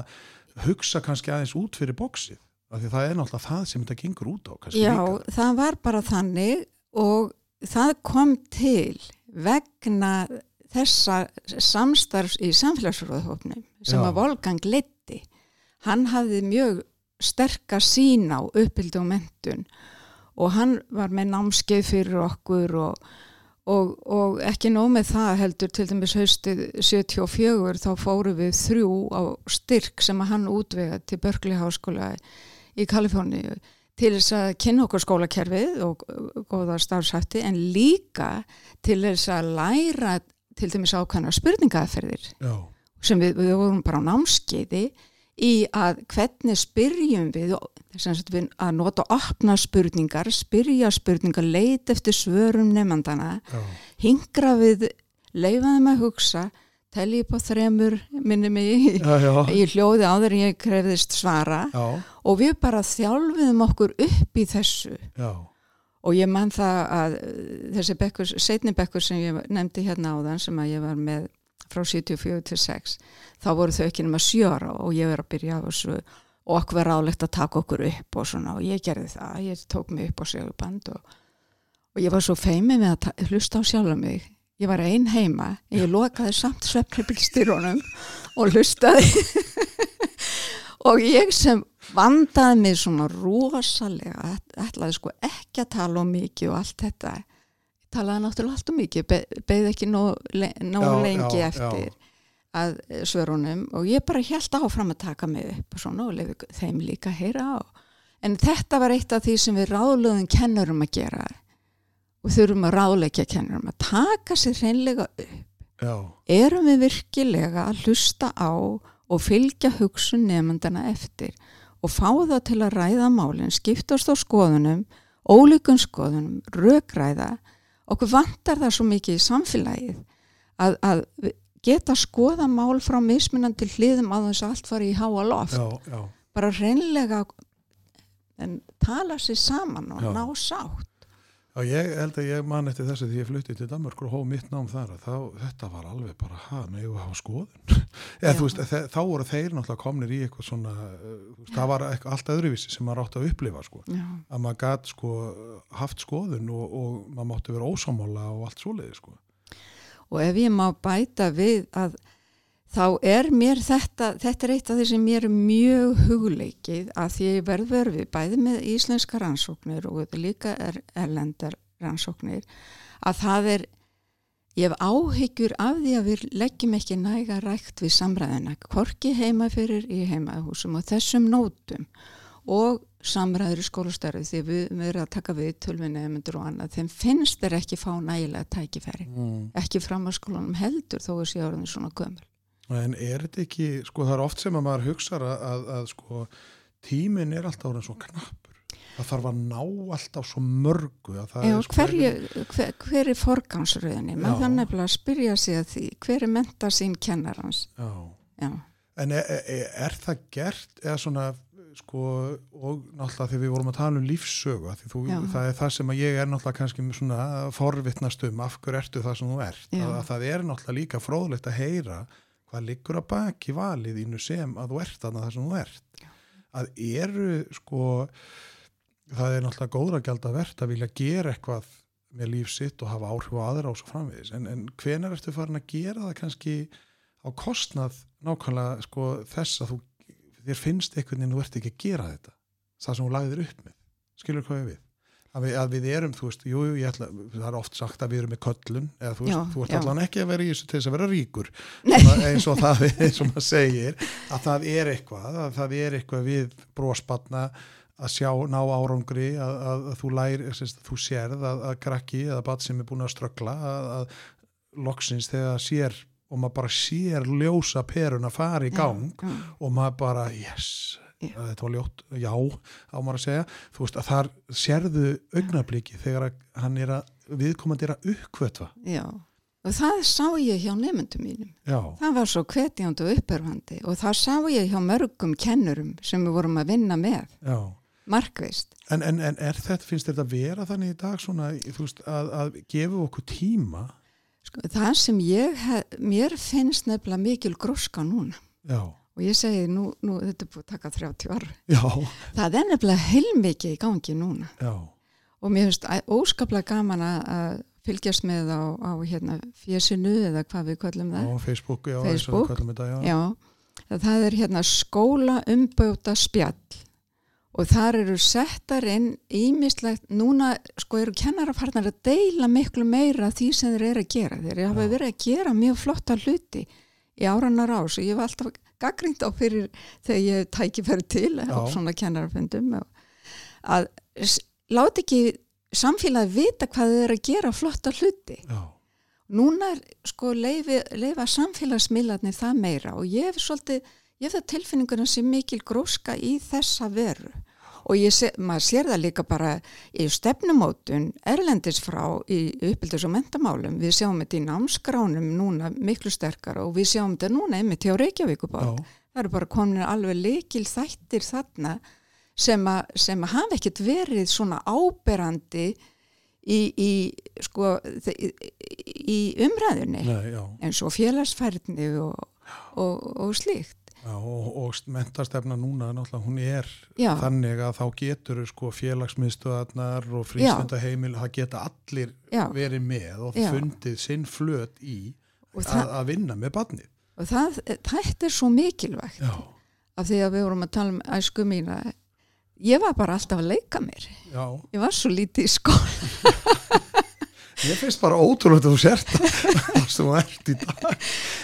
hugsa kannski aðeins út fyrir bóksið? Af því það er náttúrulega það sem þetta gengur út á, kannski Já, líka. það var bara þannig og það kom til vegna þessa samstarfs í samfélagsfróðhófnum sem Já. að Volgang leiti. Hann hafði mjög sterka sín á uppbyldu og mentun og hann var með námskeið fyrir okkur og, og, og ekki nóg með það heldur til dæmis haustið 74 þá fóru við þrjú á styrk sem að hann útvega til Berkeley Háskóla í Kaliforníu til þess að kynna okkur skólakerfið og góða starfshætti en líka til þess að læra til dæmis ákvæmna spurningaðferðir Já, sem við, við vorum bara á námskeiði í að hvernig spyrjum við, að nota opna spurningar, spyrja spurningar, leit eftir svörum nefnandana, já, hingra við, leifa þeim að hugsa, telli upp á þremur, minni mig já, já, í hljóði áður en ég krefðist svara. Já, og við bara þjálfiðum okkur upp í þessu. Já, og ég man það að uh, þessi bekkur, setni bekkur sem ég nefndi hérna áðan sem að ég var með frá 74 til 6 þá voru þau ekki nema sjöra og ég verið að byrja á þessu og okkur var ráðlegt að taka okkur upp og svona og ég gerði það, ég tók mig upp á seguband og, og ég var svo feimið með að ta- hlusta á sjálfa mig. Ég var ein heima, ég lokaði samt svefnibilstyrunum og hlustaði. Og ég sem vandaði mig svona rosalega ætlaði sko ekki að tala um mikið og allt þetta talaði náttúrulega allt um mikið be, beði ekki le, nóg Já, lengi já, eftir að eh, svörunum og ég bara held áfram að taka mig upp og svona og lefi þeim líka að heyra á. En þetta var eitt af því sem við ráðlöðum kennurum að gera og þurfum að ráðleikja kennurum að taka sér hreinlega upp. Já, erum við virkilega að hlusta á og fylgja hugsun nefndana eftir og fá það til að ræða málinn, skiptast á skoðunum, ólíkun skoðunum, rökræða. Okkur vantar það svo mikið í samfélagið að, að geta skoða mál frá mismunandi hliðum að þess að allt fari í háa loft. já, já, Bara reynlega en tala sér saman og Já. ná sátt. Já, ég held að ég man eftir þessu því ég flutti til Danmarkur og hóð mitt nám þar að þá, þetta var alveg bara, ha, með ég að hafa skoðun? Þú veist, þá voru þeir náttúrulega komnir í eitthvað svona uh, veist, það var eitthvað allt öðruvísi sem maður átti að upplifa sko, Já. að maður gat sko haft skoðun og, og maður mátti vera ósámála og allt svoleiði sko. Og ef ég má bæta við að þá er mér þetta, þetta er eitt af því sem mér er mjög hugleikið að því ég verð verfið bæði með íslenska rannsóknir og þetta líka er erlendar rannsóknir að það er, ég hef áhyggjur af því að við leggjum ekki næga rækt við samræðina, hvorki heima fyrir í heimahúsum og þessum nótum og samræður í skólastarfi því við, erum að taka við tölvinni eða og annað, þeim finnst þeir ekki fá nægilega tækifæri mm. ekki framhalskólanum heldur þó að sé orðin svona gömul. En er þetta ekki, sko það er oft sem að maður hugsa að, að, að sko tíminn er alltaf orðin svo knappur það þarf að ná alltaf svo mörgu Já, er sko hverju, hver, hver er forgangsröðinni? Já. Maður þannig að spyrja sig að því, hver er menta sín kennarans? Já. Já, En er, er, er það gert eða svona sko og náttúrulega þegar við vorum að tala um lífssögu þú, það er það sem að ég er náttúrulega kannski svona forvittnast um af hverju ertu það sem þú ert að, að það er náttúrulega líka fróðlegt að heyra hvað liggur að baki valið ínu sem að þú ert þarna það sem þú ert? Já. að eru sko það er náttúrulega góðra gjald að verða að vilja gera eitthvað með líf sitt og hafa áhrif á aðra og svo framvegis. En, en hvenar ertu farin að gera það kannski á kostnað nákvæmlega sko, þess að þú, þér finnst einhvern veginn þú ert ekki að gera þetta það sem þú lagðir upp með? Skilur hvað ég við að við, að við erum, þú veist, jú, ég ætla það er oft sagt að við erum með köllun eða þú veist, Já, þú ert já. allan ekki að vera í þessu til þess að vera ríkur Svona eins og það, eins og maður segir að það er eitthvað, að það er eitthvað við bróspanna að sjá, ná árangri að, að, að þú læri, þú sérð að, að krakki eða bat sem er búin að ströggla að, að loksins þegar það sér og maður bara sér ljósa perun að fara í gang já, og maður bara, yes, Já. Þetta var ljótt, já, á maður að segja. Þú veist að þar sérðu augnabliki þegar hann er að viðkomandi er að uppkvötva já. Og það sá ég hjá nefndum mínum. já, Það var svo hvetjandi og upperfandi og það sá ég hjá mörgum kennurum sem við vorum að vinna með, já. Markvist. en, en, en er þetta, finnst þetta vera þannig í dag svona, þú veist, að, að gefa okkur tíma? Sko, það sem ég, hef, mér finnst nefnilega mikil gróska núna. Já, og ég segi nú, nú þetta er búið að taka 30 ára. já, Það er nefnilega heilmikið í gangi núna já og mér finnst óskaplega gaman að- fylgjast með á, á hérna, fjesinu eða hvað við kallum það. á Facebook, já, Facebook. kallum þetta, já, Já, það er hérna skóla umbjóta spjall og þar eru settar inn ímislegt, núna sko eru kennarafarnar að deila miklu meira því sem þeir eru að gera. Þeir hafa verið að gera mjög flotta hluti í áranar ás og ég var alltaf gaggrínt á fyrir þegar ég tæki fyrir til á svona kennarafundum og að láta ekki samfélagi vita hvað þeir eru að gera flotta hluti. Já, núna er sko leifi, leifa samfélagsmiðlarnir það meira og ég hef svolítið, ég hef það tilfinninguna sem mikil gróska í þessa veru og ég sé, maður sér það líka bara í stefnumótun erlendis frá í uppbyldis og mentamálum við sjáum þetta í námskránum núna miklu sterkar og við sjáum þetta núna einmitt hjá Reykjavíkuborg já, það eru bara komin alveg leikil þættir þarna sem að, sem að hafa ekkert verið svona áberandi í, í, sko, þe- í umræðunni nei, eins og félagsfærni og, og, og slíkt. Já og, og mentastefna núna, hún er Já, þannig að þá getur sko félagsmiðstöðarnar og frístundaheimil, það geta allir já, verið með og fundið sinn flöt í að, að vinna með barnið. og það, þetta er svo mikilvægt af því að við vorum að tala um æsku mína. Ég var bara alltaf að leika mér. já. Ég var svo lítið í skóla. Ég finnst bara ótrúlega að þú sért það sem þú ert í dag.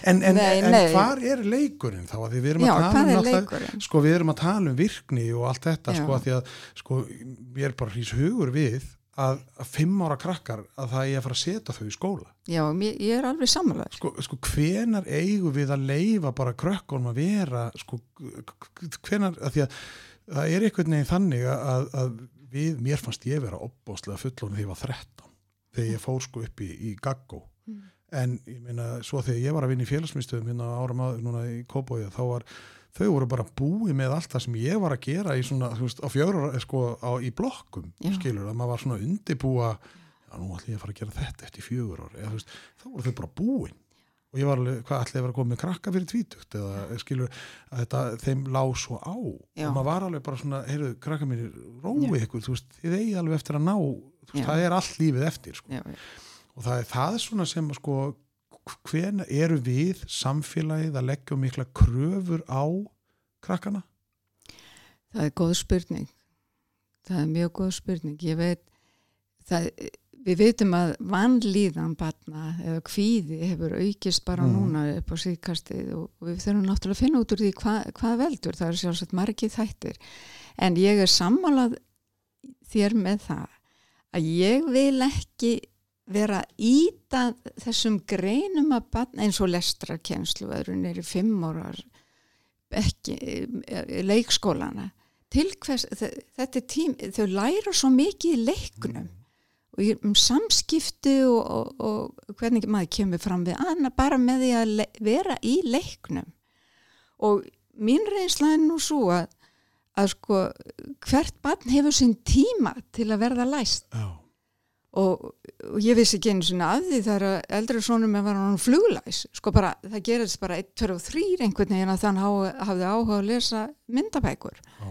En, en, Nei, en nei. hvar er leikurinn þá? Að því við erum Já, að hvað um? Sko við erum að tala um virkni og allt þetta sko að því að sko ég er bara hrís hugur við að, að fimm ára krakkar að það er að fara að setja þau í skóla. Já, mér, ég er alveg samanlega. Sko, sko hvenar eigum við að leifa bara krökkunum að vera sko hvenar, að því að það er einhvern veginn þannig að, að við, mér fannst ég vera opbóðslega fullon þegar ég var 13 þegar ég fór sko upp í, í gaggó. Mm. en ég meina svo þegar ég var að vinna í félagsmyndstöðum hérna ára maður núna í Kópóið þá var þau voru bara búið með allt það sem ég var að gera í svona, þú veist, á fjögur sko á, í blokkum, Já. skilur að maður var svona undibúa já, nú ætlum ég að fara að gera þetta eftir fjögur ár. Eða þú veist, þá voru þau bara búin. Og ég var alveg, hvað ætlum ég að vera að koma með krakka fyrir tvítugt eða skilur að þetta þeim lá svo á. Já. og maður var alveg bara svona, heyrðu, krakka mínir róið ykkur, þú veist, þið eigi alveg eftir að ná veist, Já. það er allt lífið eftir sko. Já, og það er það svona sem sko, hvena eru við samfélagið að leggja mikla kröfur á krakkana? Það er góð spurning. Það er mjög góð spurning. Ég veit, það, við veitum að vannlíðan batna eða kvíði hefur aukist bara Mhm. núna upp á síðkastið og við þurfum náttúrulega að finna út úr því hva, hvað veldur. Það er sjálfsagt margið þættir. En ég er sammálað þér með það að ég vil ekki vera íta þessum greinum að batna eins og lestrarkenslu öðrun er í fimm árar ekki, eh, leikskólana. Til hvers, þe- þetta er tím þau læra svo mikið í leiknum og ég- um samskipti og, og, og hvernig maður kemur fram við annað bara með því að vera í leiknum. Og mín reynsla er nú svo að, að sko hvert barn hefur sinn tíma til að verða læst. Já, og, og ég vissi ekki einu sinni af því þegar að eldri sonum er var hann fluglæs sko bara, það gerist bara 1, 2 og 3 einhvern veginn að þann hafði áhuga að lesa myndabækur. Já,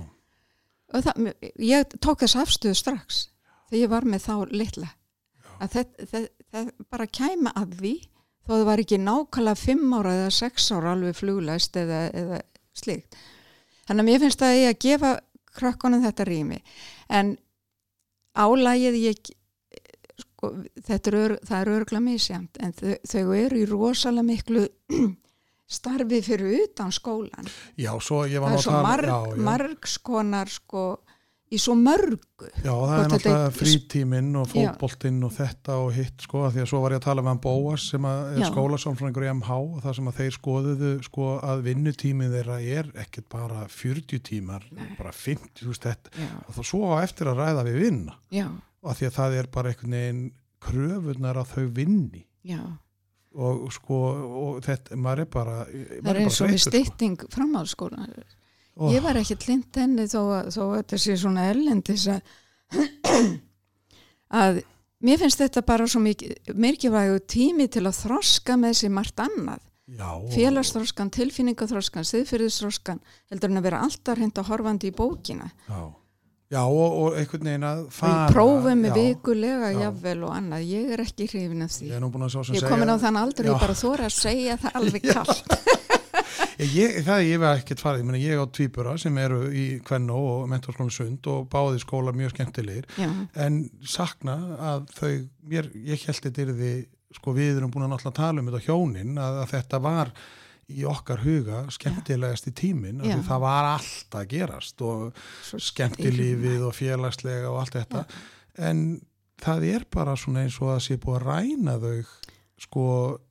og það, ég tók þess afstöðu strax þegar ég var með þá litla. Að þetta það, það bara kæma að því þó það var ekki nákvæmlega 5 ára eða 6 ára alveg fluglæst eða, eða slíkt þannig að mér finnst að ég að gefa krakkonum þetta rými en álægið ég sko, þetta er, það er örgla misjæmt en þau, þau eru í rosalega miklu starfi fyrir utan skólan já, svo ég var það er svo tala marg, já, já. margskonar sko í svo mörgu. Já, það er náttúrulega er- frítíminn og fótboltinn og þetta og hitt sko, því að svo var ég að tala með hann Bóas sem er Já. skólasálfræðingur í MH og það sem að þeir skoðuðu sko að vinnutímið þeirra er ekkert bara 40 tímar, bara 50 þú veist þetta, já, og þá svo á eftir að ræða við vinna, já, og því að það er bara einhvern veginn kröfunar að þau vinni. Já. Og sko, og þetta, maður er bara það er eins og við stytting framhaldsskóla og, ég var ekki hlint henni þó að, þó að þetta sé svona erlendis að að mér finnst þetta bara svo mikið mikilvægu tími til að þroska með sér margt annað. Félagsþroskan, tilfinningaþroskan, siðfyrðisþroskan heldur en að vera alltaf reynda horfandi í bókina. Já, já og, og einhvern veginn að fara ég prófum með vikulega Já. jafnvel og annað, ég er ekki hrifin af því. Ég er nú búin að sjá sem ég segja komin á þann aldrei bara þóra að segja það alveg kallt Ég, það ég hef ekkert farið, ég, meni, ég á tvíbura sem eru í Kvennó og mentorskóla sund og báði skólar mjög skemmtilegir. Já, en sakna að þau, mér, ég held þetta er því, sko við erum búin að náttúrulega tala um þetta hjónin, að, að þetta var í okkar huga skemmtilegast í tímin, Já. að það var allt að gerast og skemmtilífið og félagslega og allt þetta. En það er bara svona eins og að sé búið að ræna þau sko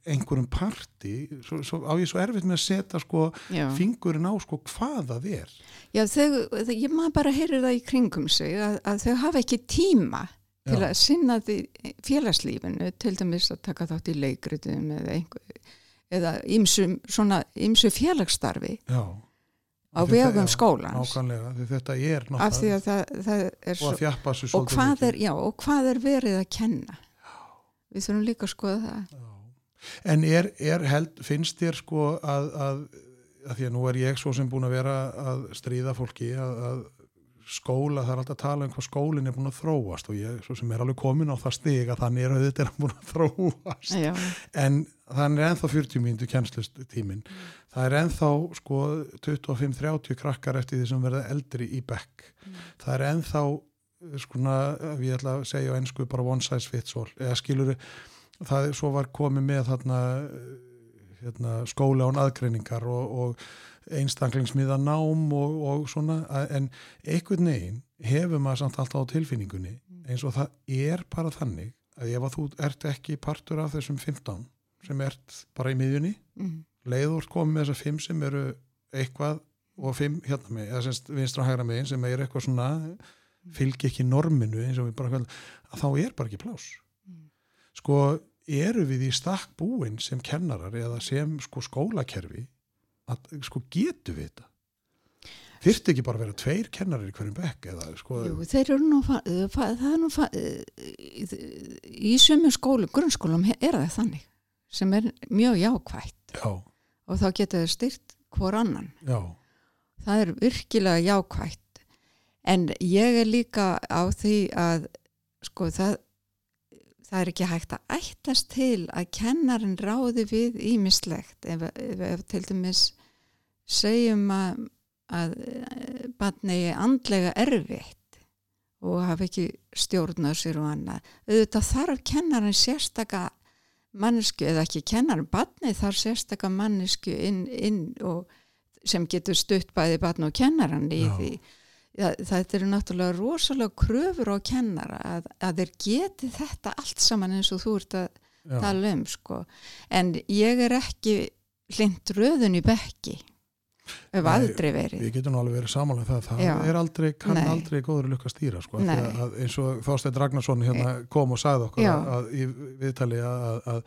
einhverjum parti svo, svo, á ég svo erfitt með að setja sko já. fingurinn á sko hvað það er. Já, þau, þau, ég maður bara heyrir það í kringum sig að, að þau hafa ekki tíma til Já. að sinna því félagslífinu, til dæmis að taka þátt í leikritum eða einhver, eða ýmsum, svona ýmsu félagsstarfi já, á vegum skólans. þetta er náttúrulega og er, og hvað er verið að kenna við þurfum líka að skoða það. Já. En er, er held, finnst þér sko að, að, að því að nú er ég svo sem búin að vera að stríða fólki að, að skóla, það er alltaf að tala um hvað skólinn er búin að þróast og ég svo sem er alveg komin á það stig að þannig er auðvitað er hann búin að þróast. Já, en þannig er ennþá 40 mínútu kennslustímin það er ennþá sko 25-30 krakkar eftir því sem verða eldri í bekk. Það er ennþá ef ég ætla að segja á ennsku bara one size fits all. Eða skilur það svo var komið með þarna hérna, skóla án aðgreiningar og, og einstaklingsmiða nám og, og svona. En einhvern veginn hefur maður samt alltaf á tilfinningunni eins og það er bara þannig að ef að þú ert ekki partur af þessum 15 sem ert bara í miðjunni mm, leiður komið með þessar 5 sem eru eitthvað og 5 hérna með eða semst vinstra hægra megin sem er eitthvað svona fylgi ekki norminu eins og við bara að þá er bara ekki plás Mm. sko eru við í stakk búin sem kennarar eða sem sko skólakerfi að sko getu við þetta? Þyrfti ekki bara vera tveir kennarar í hverjum bekk eða sko? Jú, þeir eru nú fa- það er nú uh, í sömu skólu, grunnskólum er það þannig sem er mjög jákvætt. Já, og þá getur þau styrt hvor annan. Já, það er virkilega jákvætt en ég er líka á því að sko það það er ekki hægt að ættast til að kennarinn ráði við ímislegt ef, ef, ef til dæmis segjum að, að barni er andlega erfitt og hafa ekki stjórnað sér og annað auðvitað þarf kennarinn sérstaka mannesku, eða ekki kennarinn barni þarf sérstaka mannesku inn, inn og sem getur stutt bæði barn og kennarann í Já. því ja, þetta eru náttúrulega rosalega kröfur á kennara að, að þeir geti þetta allt saman eins og þú ert að já. tala um sko. en ég er ekki hlind röðun í bekki ef Nei, aldrei verið Við getum alveg verið samanlega það, það Já. er aldrei, kann Nei. aldrei góður lukka stýra sko, að, eins og Þorsteinn Ragnarsson hérna kom og sagði okkur Já. að, í viðtali að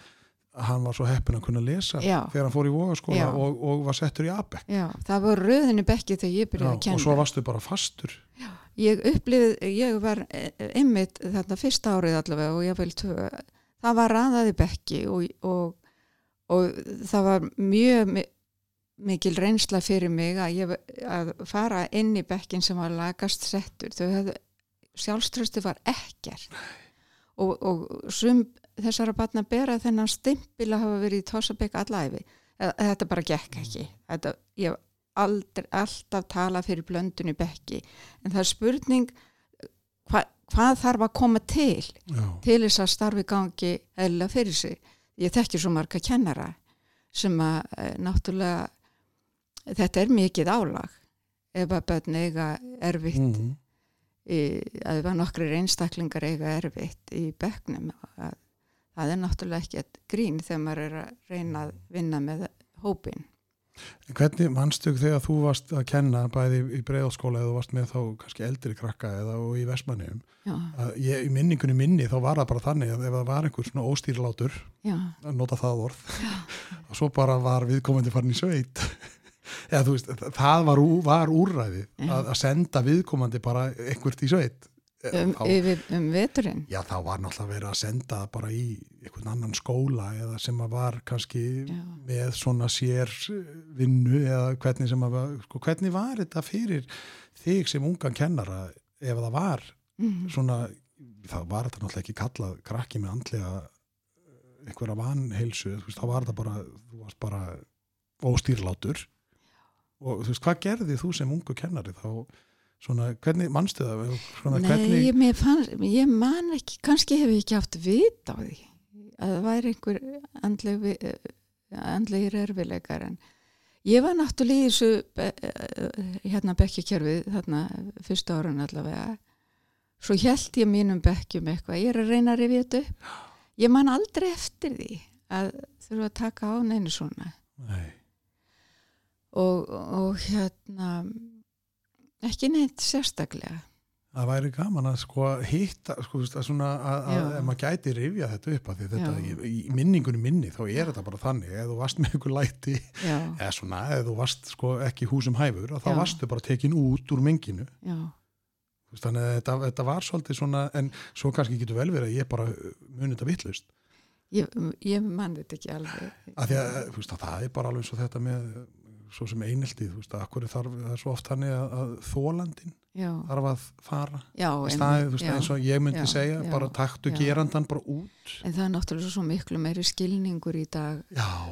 hann var svo heppin að kunna lesa Já. þegar hann fór í vogaskóla Já. og, og var settur í ABEC Já, það var röðun í bekki þegar ég Já, byrjaði að og kenna svo varstu bara fastur. Ég upplifið, ég var eh, einmitt þetta fyrsta árið allavega og ég vil tvö, það var raðaði bekki og, og, og það var mjög mi- mikil reynsla fyrir mig að, ég, að fara inn í bekkin sem var lagast settur. Þau hefðu, sjálfströsti var ekkert. Og, og sum þessara batna bera þennan stimpil að hafa verið í Tossabekk allæfi þetta bara gekk ekki. Þetta, ég hef aldrei, alltaf tala fyrir blöndun í bekki. En það er spurning hva, hvað þarf að koma til Já, til þess að starfi gangi eðla fyrir sig? Ég þekki svo marga kennara sem að e, náttúrulega þetta er mikið álag ef að börn eiga erfitt. Mm, í, að það var nokkri einstaklingar eiga erfitt í bekknum að það er náttúrulega ekki að grín þegar maður er að reyna að vinna með hópin Hvernig mannstug þegar þú varst að kenna bæði í breiðaskóla eða þú varst með þá kannski eldri krakka eða í ég, í minningunni minni þá var það bara þannig að ef það var einhver svona óstýrlátur já, að nota það orð og svo bara var viðkomandi farin í sveit. Eða þú veist, það var, var úrræði Já. að, að senda viðkomandi bara einhvert í sveit um, Þá- yfir, um veturinn Já, þá var náttúrulega verið að senda það bara í einhvern annan skóla eða sem að var kannski Já. með svona sér vinnu eða hvernig sem að, sko, hvernig var þetta fyrir þig sem ungan kennara ef það var Mhm. svona, það var þetta náttúrulega ekki kallað krakki með andlega eh, einhverja vanheilsu, þú veist, þá var þetta bara, þú varst bara óstýrlátur og þú veist, hvað gerði þú sem ungu kennari þá, svona, hvernig mannstu það, svona, Nei, hvernig ég, fann, ég man ekki, kannski hef ég ekki haft vit á því að það væri einhver andleg, andlegir erfileikar en ég var náttúrulega í þessu be, eh, hérna bekkjakerfið þarna fyrsta árun allavega. Svo held ég mínum bekkjum eitthvað, ég er að reyna að rifja þetta upp. Ég man aldrei eftir því að þurfa að taka á neinu svona. Nei. og, og hérna ekki neitt sérstaklega. Það væri gaman að sko hitta, sko, þú veist, að svona að, að ef maður gæti rifja þetta upp að því þetta, í, í minningunni minni þá er þetta bara þannig, ef þú varst með ykkur læti já, eða svona, ef þú varst sko ekki húsum hæfur, að þá Já. varstu bara tekin út úr menginu, já, þannig að þetta, þetta var svolítið svona, en svo kannski getur vel verið að ég bara muni þetta vittlust, ég, ég man þetta ekki alveg. Að því að, þú veist, að það er bara alveg svo þetta með, svo sem eineltið, þú veist, að akkur þarf, það er svo oft þannig að, að þólandin já, þarf að fara, já, í staðið, þú veist, eins og ég myndi já, segja, bara taktu gerandan bara út, en það er náttúrulega svo miklu meiri skilningur í dag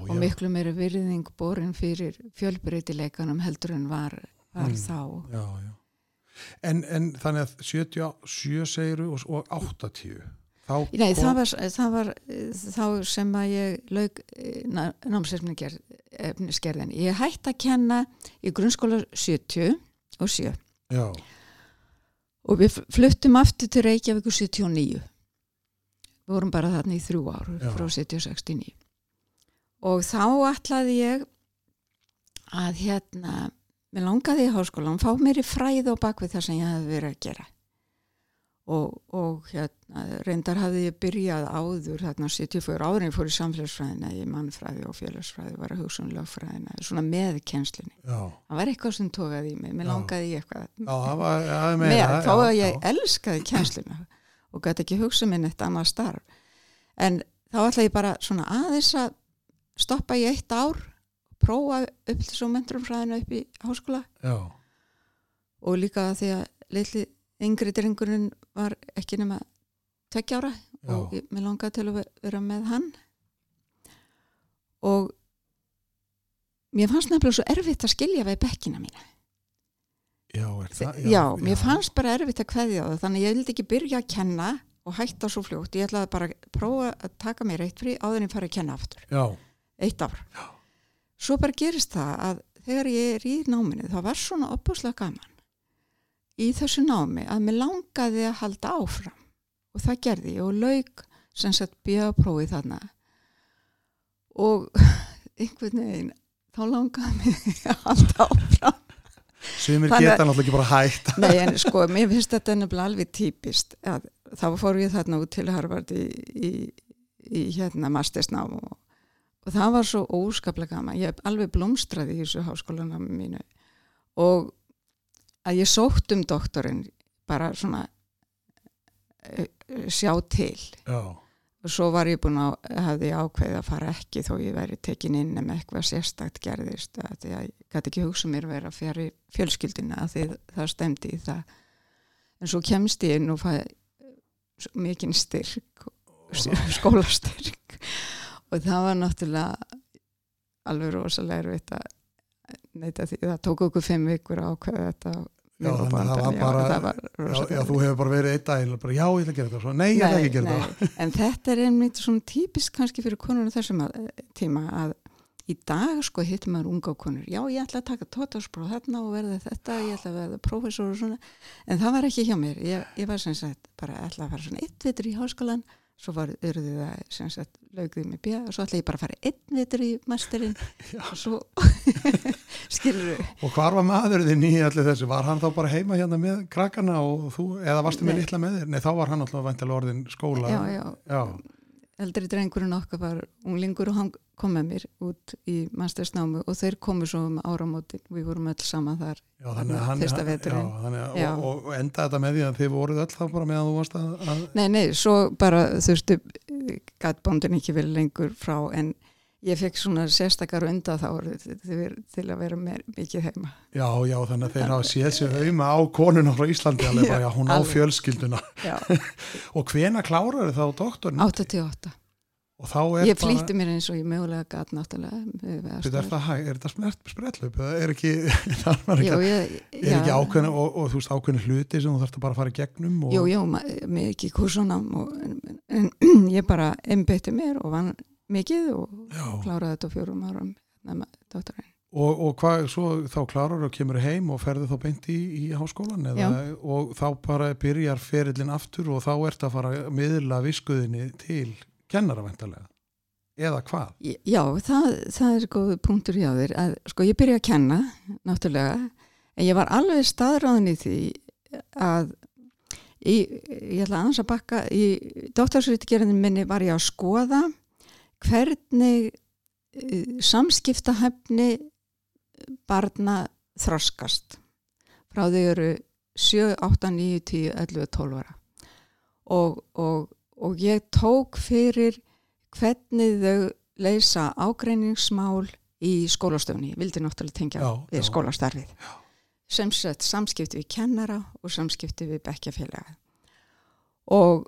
og miklu meiri virðing borin fyrir fjölbreytileikanum heldur en var, var Mm. þá. Já, já. En, en þannig að 77 segiru og, og 80 þá Nei, kom- það var, það var eh, þá sem að ég lauk námsefnisgerðin. Ég hætti að kenna í grunnskóla 70 og 7 Já, og við fluttum aftur til Reykjavík 79. Við vorum bara þarna í þrjú ár Já. frá 70-69. Og þá ætlaði ég að hérna, mér langaði í háskólan, fá mér í fræð og bakvið það sem ég hefði verið að gera. Og, og hérna, reyndar hafði ég byrjað áður, þarna 74 áður en ég fór í samfélagsfræðina, í mannfræði og félagsfræði, var að hugsa um lögfræðina, svona með kennslinni. já, Það var eitthvað sem tókaði í mig, mér Já. langaði í eitthvað. Já, það var já, með, meira, þó að ég elskaði kennsluna og gæti ekki hugsa minn eitt annað starf. En þá ætla ég bara svona aðeins að stoppa í eitt ár prófa upp svo menturumfræðinu upp í háskóla. Já, og líka því að litli yngri drengurinn var ekki nema tveggja ára já, og mér langaði til að ve- vera með hann. Og mér fannst nefnilega svo erfitt að skilja við bekkina mína. Já, er það, já, mér fannst bara erfitt að kveðja það þannig ég vildi ekki byrja að kenna og hætta svo fljótt, ég ætlaði bara að prófa að taka mér eitt frí áður en ég fara að kenna aftur. Já, eitt ár. Svo bara gerist það að þegar ég er í náminu þá var svona opbúslega gaman í þessu námi að mér langaði að halda áfram. Og það gerði ég og lauk sem sagt bjöðaprófið þarna. Og einhvern veginn þá langaði mig að halda áfram. Að- geta náttúrulega ekki bara hægt Nei, en sko, mér finnst þetta nefnilega alveg típist að þá fór ég þarna út til Harvard í, í, í hérna mastersnám og, og það var svo óskaplega gaman. Ég hef alveg blómstraði í þessu háskólanámi mínu. Og að ég sótt um doktorinn bara svona eh, eh, sjá til. Já, og svo var ég búin að hafði ég ákveðið að fara ekki þó ég væri tekin inn ef eitthvað sérstakt gerðist því að ég gæti ekki hugsa mér að vera fjari fjölskyldina því það stemdi í það. En svo kemst ég inn og fæ mikinn styrk skólastyrk. Og það var náttúrulega alveg rosalega erfitt að neita því það tók okkur fimm vikur ákveða þetta. Já, þannig að það var bara- það var já, já, þú hefur bara verið einn daginn bara, já, ég ætla að gera þetta, svo, nei, ég ætla ekki að gera þetta. en þetta er einmitt svona típisk kannski fyrir konur á þessum að- tíma að í dag sko hittum maður unga konur. Já ég ætla að taka tótarspróf þarna og verða þetta, ég ætla að verða prófessor og svona. En það var ekki hjá mér. Ég, ég var sem sagt bara ætla að fara svona eitt vitur í háskólan svo var öruðið það sem sagt laugðið mig bjá og svo ætla ég bara að fara einn vitur í masterinn og svo skilur við Og hvar var maður þinn í allir þessu? Var hann þá bara heima hérna með krakkana og þú, eða varstu með litla með þér? Nei, þá var hann alltaf vantilega orðin skóla. já, já, Já, eldri drengurinn okkar var unglingur og hann kom með mér út í mastersnámu og þeir komu svo um áramótin við vorum öll saman þar já, þannig að hann, Fyrsta já, veturinn. að, og, og, enda þetta með því að þið voruð öll þá bara meðan þú varst að, að Nei, nei, svo bara þurftu gatbóndin ekki verið lengur frá en ég fekk svona sérstakar undan þá til að vera meir, mikið heima. já, já, þannig að þeir hafa séð sér auðma á konuna frá Íslandi alveg bara, já, hún á alveg. fjölskylduna. Já, Og hvena klárar þá doktorinn? 88. Og þá er Ég flýtti mér eins og ég mögulega gat náttúrulega. er þetta smert sprellup eða er ekki, ekki, ekki ákveðin og, og þú veist ákveðin hluti sem þú þarfst að bara fara í gegnum og, Jú, jú, ma- mikið kursunam og, en, en ég bara einbytti mér og vann mikið og já, kláraði þetta fjórum árum með doktorinn. og, og hvað, svo þá klárar og kemur heim og ferði þá beint í, í háskólan eða, og þá bara byrjar ferillin aftur og þá ert að fara að miðla viskuðinni til kennara væntalega eða hvað? Já, það, það er góð punktur hjá þér að sko ég byrja að kenna náttúrulega en ég var alveg staðráðin í því að í, ég ætla að bakka í doktorsritgerðin minni var ég að skoða hvernig uh, samskiptahefni barna þroskast. Frá þau eru 7, 8, 9, 10, 11, 12 ára. Og, og, og ég tók fyrir hvernig þau leysa ágreiningsmál í skólastöfni, ég vildi náttúrulega tengja Já, við já. skólastarfið. Sem sett samskipti við kennara og samskipti við bekkjafélaga og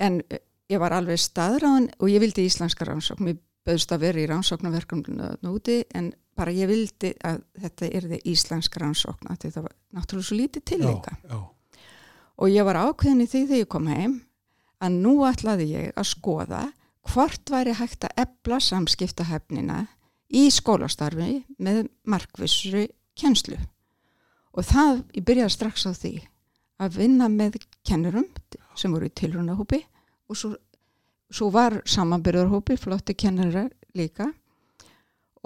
en ég var alveg staðráðan og ég vildi íslenska rannsókn. Mér bauðst að vera í rannsóknarverkefninu núti en bara ég vildi að þetta yrði íslenska rannsókn það var náttúrulega svo lítið til líka. Já, já, og ég var ákveðin í því þegar ég kom heim að nú ætlaði ég að skoða hvort væri hægt að ebla samskiptahefnina í skólastarfi með markvissri kennslu. Og það, ég byrjaði strax á því að vinna með kennurum sem voru í tilrunahópi og svo, svo var samanbyrðarhópi, flotti kennarar líka.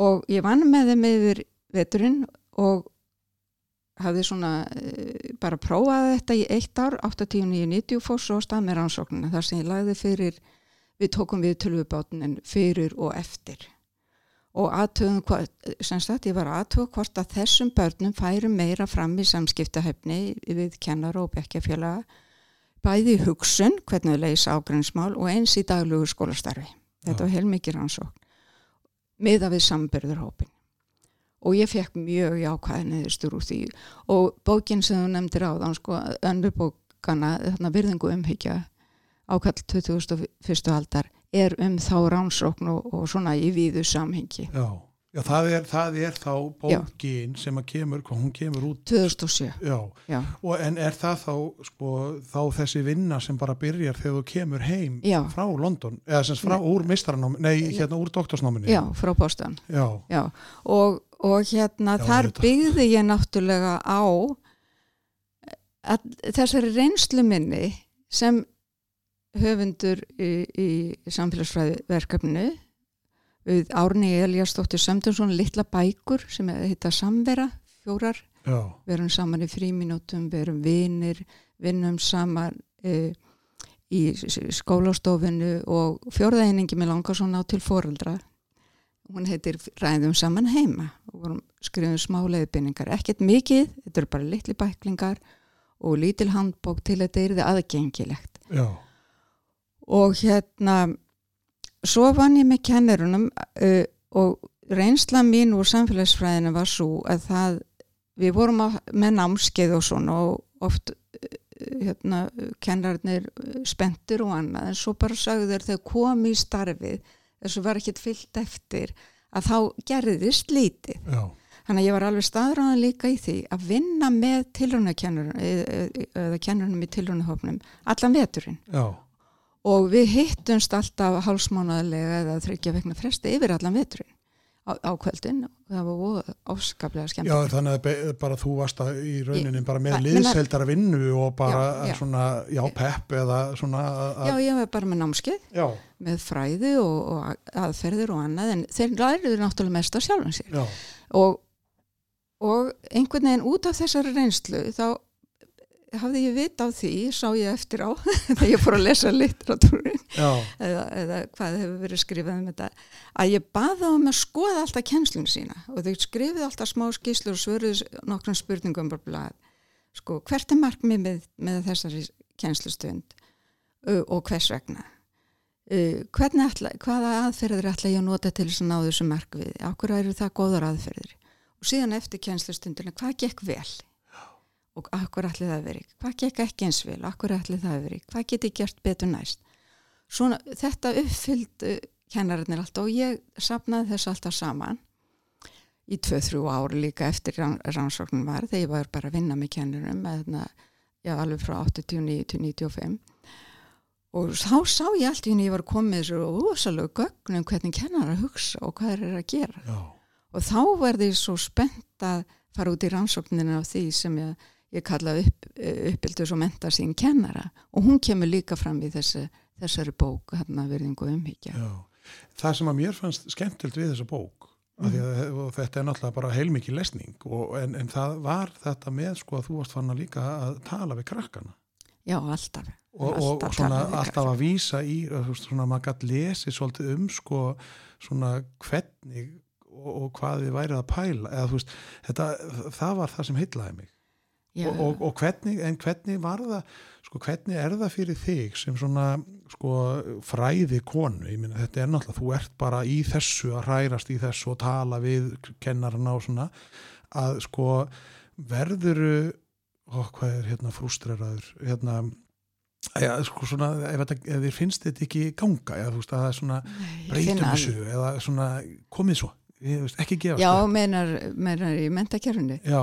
Og ég vann með þeim yfir veturinn og hafði svona uh, bara prófaði þetta í eitt ár 89-90 fór svo stað með rannsóknina þar sem ég lagði fyrir við tókum við tölvubátunin fyrir og eftir. Og aðtöðum sem sagt ég var aðtöð hvort að þessum börnum færu meira fram í samskiptahefni við kennar og bekkjafélaga bæði hugsun, hvernig þau leysa ágrænsmál og eins í daglugu skólastarfi. Þetta var heilmikið rannsókn miða við sambyrðurhópin og ég fekk mjög jákvæði neðustur úr því. Og bókin sem þú nefndir á þann sko, önnur bókana þarna virðingu umhyggja ákall 2001. aldar er um þá rannsókn og, og svona í víðu samhengi. Já, já það, er, það er þá bókin sem að kemur, hún kemur út. 2007 Já, já, og en er það þá, sko, þá þessi vinna sem bara byrjar þegar þú kemur heim Já. frá London, eða sem frá úr mistaranám, nei, hérna úr doktorsnáminni já frá Boston. Já, já. Og, og hérna Já, þar byggði ég náttúrulega á þessari reynslu minni sem höfundur í, í samfélagsfræði verkefnu við Árni Eliasdóttir Sömdunsson litla bækur sem heita Samvera fjórar, já, við erum saman í fríminútum, við erum vinir vinnum saman e, í skólastofinu og fjórðaeiningi með langar svona á til foreldra hún heitir Ræðum saman heima. Og vorum skrifum smá leiðbynningar ekkert mikið, þetta eru bara litli bæklingar og lítil handbók til að þetta er aðgengilegt. Já, og hérna svo vann ég með kennurunum uh, og reynsla mín úr samfélagsfræðinu var svo að það við vorum á, með námskeið og svona og oft uh, hérna, kennararnir uh, spenntir og annað en svo bara sagðu þeir þegar kom í starfið þessu var ekkert fyllt eftir að þá gerðist lítið. Já, Þannig að ég var alveg staðráðan líka í því að vinna með tilrunakennurunum eða kennurunum í tilrunahofnum allan veturinn. Já, og við hittumst alltaf hálsmánaðilega eða þryggja vegna fresti yfir allan veturinn á, á kvöldin. Og það var voða áskaplega skemmt Já, þannig að bara þú varst að í rauninni bara með liðseldara vinnu og bara Já, já. svona, já, pepp eða svona að, Já, ég var bara með námskeið já, með fræði og, og aðferðir og annað en þeir læriður náttúrulega mest á sjálfum sér. Og, og einhvern veginn út af þessari reynslu þá hafði ég vit á því, sá ég eftir á þegar ég fór að lesa litteratúrin eða, eða hvað hefur verið skrifað um þetta að ég baða um að skoða alltaf kennslun sína. Og þau skrifið alltaf smá skýslur og svöruð nokkrum spurningum bara sko, hvert er markmið með, með þessari kennslustund? Uh, og hvers vegna? Uh, ætla, hvaða aðferðir ætla ég að nota til þess að ná þessu markviði okkur eru það góðar aðferðir? Og síðan eftir kennslustundina, hvað gekk vel og okkur ætli það verið? Hvað gekk ekki eins vel, okkur ætli það verið? Hvað get ég gert betur næst? Svona, þetta uppfyllt kennarinnir alltaf og ég sapnaði þess alltaf saman. Í 2-3 ár líka eftir rann, rannsóknum var þegar ég var bara að vinna með kennurum já, alveg frá 89 til 95 og þá sá ég allt í henni ég var komið þessu ósalögu gögnum hvernig kennar að hugsa og hvað eru að gera. Já, og þá verði ég svo spennt að fara út í rannsóknina á því sem ég, ég kalla upp, uppbyldus og menta sín kennara og hún kemur líka fram í þessi, þessari bók hérna verðingu umhyggja. Já. Það sem að mér fannst skemmtilt við þessa bók mm. að, og þetta er náttúrulega bara heilmikið lesning og, en, en það var þetta með sko að þú varst fann að líka að tala við krakkana. Já, alltaf. Og, og, og svona alltaf að vísa í svona maður gætt lesið svolítið um sko svona hvernig og, og hvað þið værið að pæla eða þú veist, þetta, það var það sem heitlaði mig og, og, og hvernig, en hvernig var það sko hvernig er það fyrir þig sem svona sko fræði konu, ég minna þetta er náttúrulega þú ert bara í þessu að hrærast í þessu og tala við kennarna og svona að sko verðuru ó, hvað er hérna frústreraður hérna Já, sko svona, ef, ef þér finnst þetta ekki ganga, eða þú veist að það er svona breytum þessu, eða svona komið svo, veist, ekki gefa Já, meinar, meinar í mentakerfinu Já,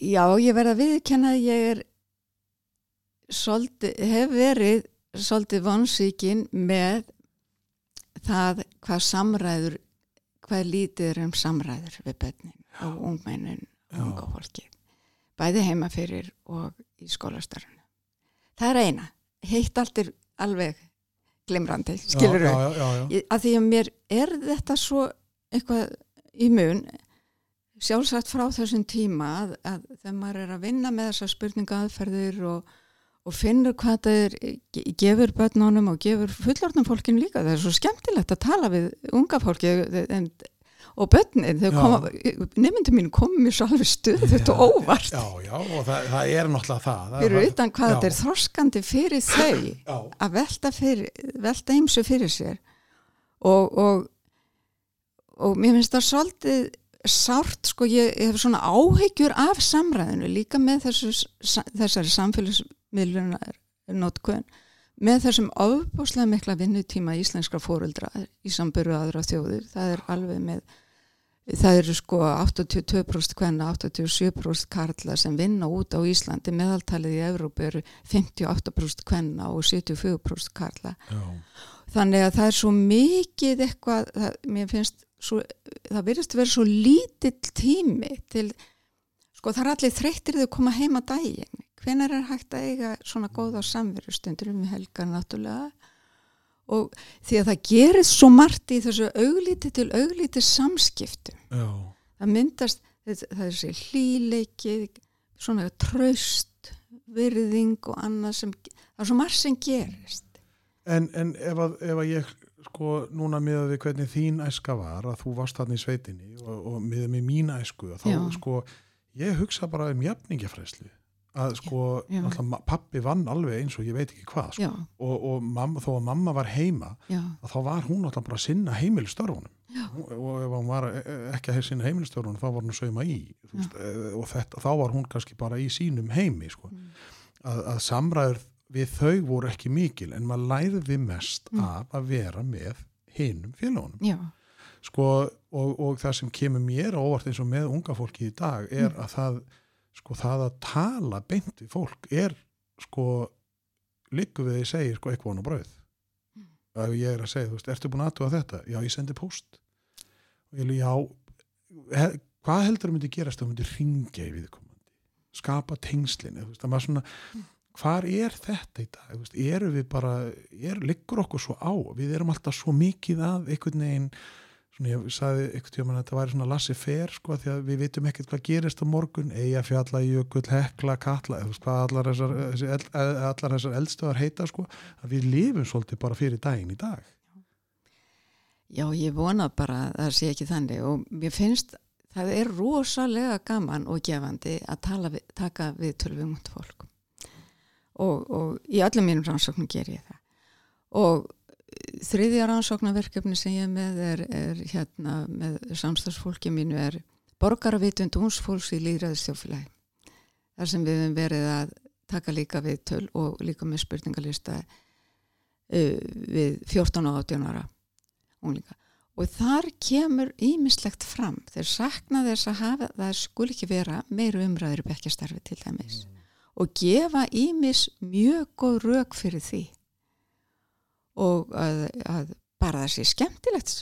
Já, ég verð að viðkenna að ég er svolítið, hef verið svolítið vonsvíkin með það hvað samræður hvað lítið er um samræður við bönnin og ungmennin og unga fólki bæði heima fyrir og í skólastarfinu. Það er eina, heitt allt er alveg glimrandi, skilur. Ég- að því að mér er þetta svo eitthvað í mun sjálfsagt frá þessum tíma að, að þegar maður er að vinna með þessar spurninga aðferðir og, og finnur hvað það er, ge- gefur börnunum og gefur fullorðnum fólkin líka. Það er svo skemmtilegt að tala við unga fólki en, og börnin nefndum mín komið mér svo alveg stuð þetta Já, óvart. Já, já, og það, það er náttúrulega það, það fyrir utan hvað þetta er þroskandi fyrir þau Já, að velta, fyrir, velta ymsu fyrir sér. Og, og, og mér finnst það svolítið sárt, sko, ég, ég hef svona áhyggjur af samræðinu líka með þessu, sa- þessari samfélagsmiðlunar notkun með þessum ofbúslega mikla vinnutíma íslenskra fóruldra í samböru aðra þjóðir, það er alveg með það eru sko 82% hvenna, 87% karla sem vinna út á Íslandi, meðaltalið í Evrópu eru 58% hvenna og 74% karla. Já, þannig að það er svo mikið eitthvað, það, mér finnst svo, það verðist að vera svo lítill tími til sko það er allir þreyttir þau koma heima daginn. Hvenær er hægt að eiga svona góða samverustundur um helgar náttúrulega? Og því að það gerist svo margt í þessu auglítið til auglítið samskiptum. Já, það myndast það er þessi hlýleiki svona traust virðing og annað sem það er svo margt sem gerist. En, en ef, að, ef að ég sko núna miða við hvernig þín æska var að þú varst þarna í sveitinni og, og miða með mín æsku þá Já. sko ég hugsa bara um jafningafræslu að sko Já. ma- pappi vann alveg eins og ég veit ekki hvað sko. já, og, og mamma, þó að mamma var heima já, þá var hún náttúrulega bara að sinna heimilstörfunum Já. og, ef hún var e- e- ekki að sinna heimilstörfunum þá var hún að sauma í veist, e, og þetta, þá var hún kannski bara í sínum heimi sko. Mm. að, að samræður við þau voru ekki mikil en maður læriði mest Mm. af að vera með hinum félagunum sko, og, og það sem kemur mér á óvart eins og með unga fólki í dag er Mm. að það sko það að tala beint við fólk er sko líku við því segir sko eitthvað á bröð ef ég er að segja, þú veist, ertu búin aðtúa þetta? Já, ég sendi post og ég líka, já he, hvað heldur þú myndi gerast þú myndi ringja í viðkomandi? Skapa tengslin, þú veist, það maður svona hvar er þetta í dag, eru við bara, er, liggur okkur svo á? Við erum alltaf svo mikið að einhvern veginn svona ég sagði einhvern tíma að þetta væri svona lassi fer sko því að við vitum ekkert hvað gerist á morgun. Eiga fjalla, jökull, hekla, kalla eða hvað allar þessar, eld, allar þessar eldstöðar heita sko að við lifum svolítið bara fyrir daginn í dag. Já, ég vona bara að það sé ekki þannig og mér finnst það er rosalega gaman og gefandi að við, taka við tölvum út fólk og, og í öllum mínum rannsóknum ger ég það. Og þriðja rannsóknarverkefni sem ég með er, er hérna með samstagsfólki mínu er borgaravitund únsfólks í líðræðistjófilagi þar sem við hefum verið að taka líka við töl og líka með spurningalista uh, við 14 og 18 ára unglinga. Og þar kemur ímislegt fram. Þeir sakna þess að hafa það skul ekki vera meir umræður bekkjastarfi til dæmis. Mm. Og gefa ímis mjög góð rauk fyrir því. Og að, að bara það sé skemmtilegt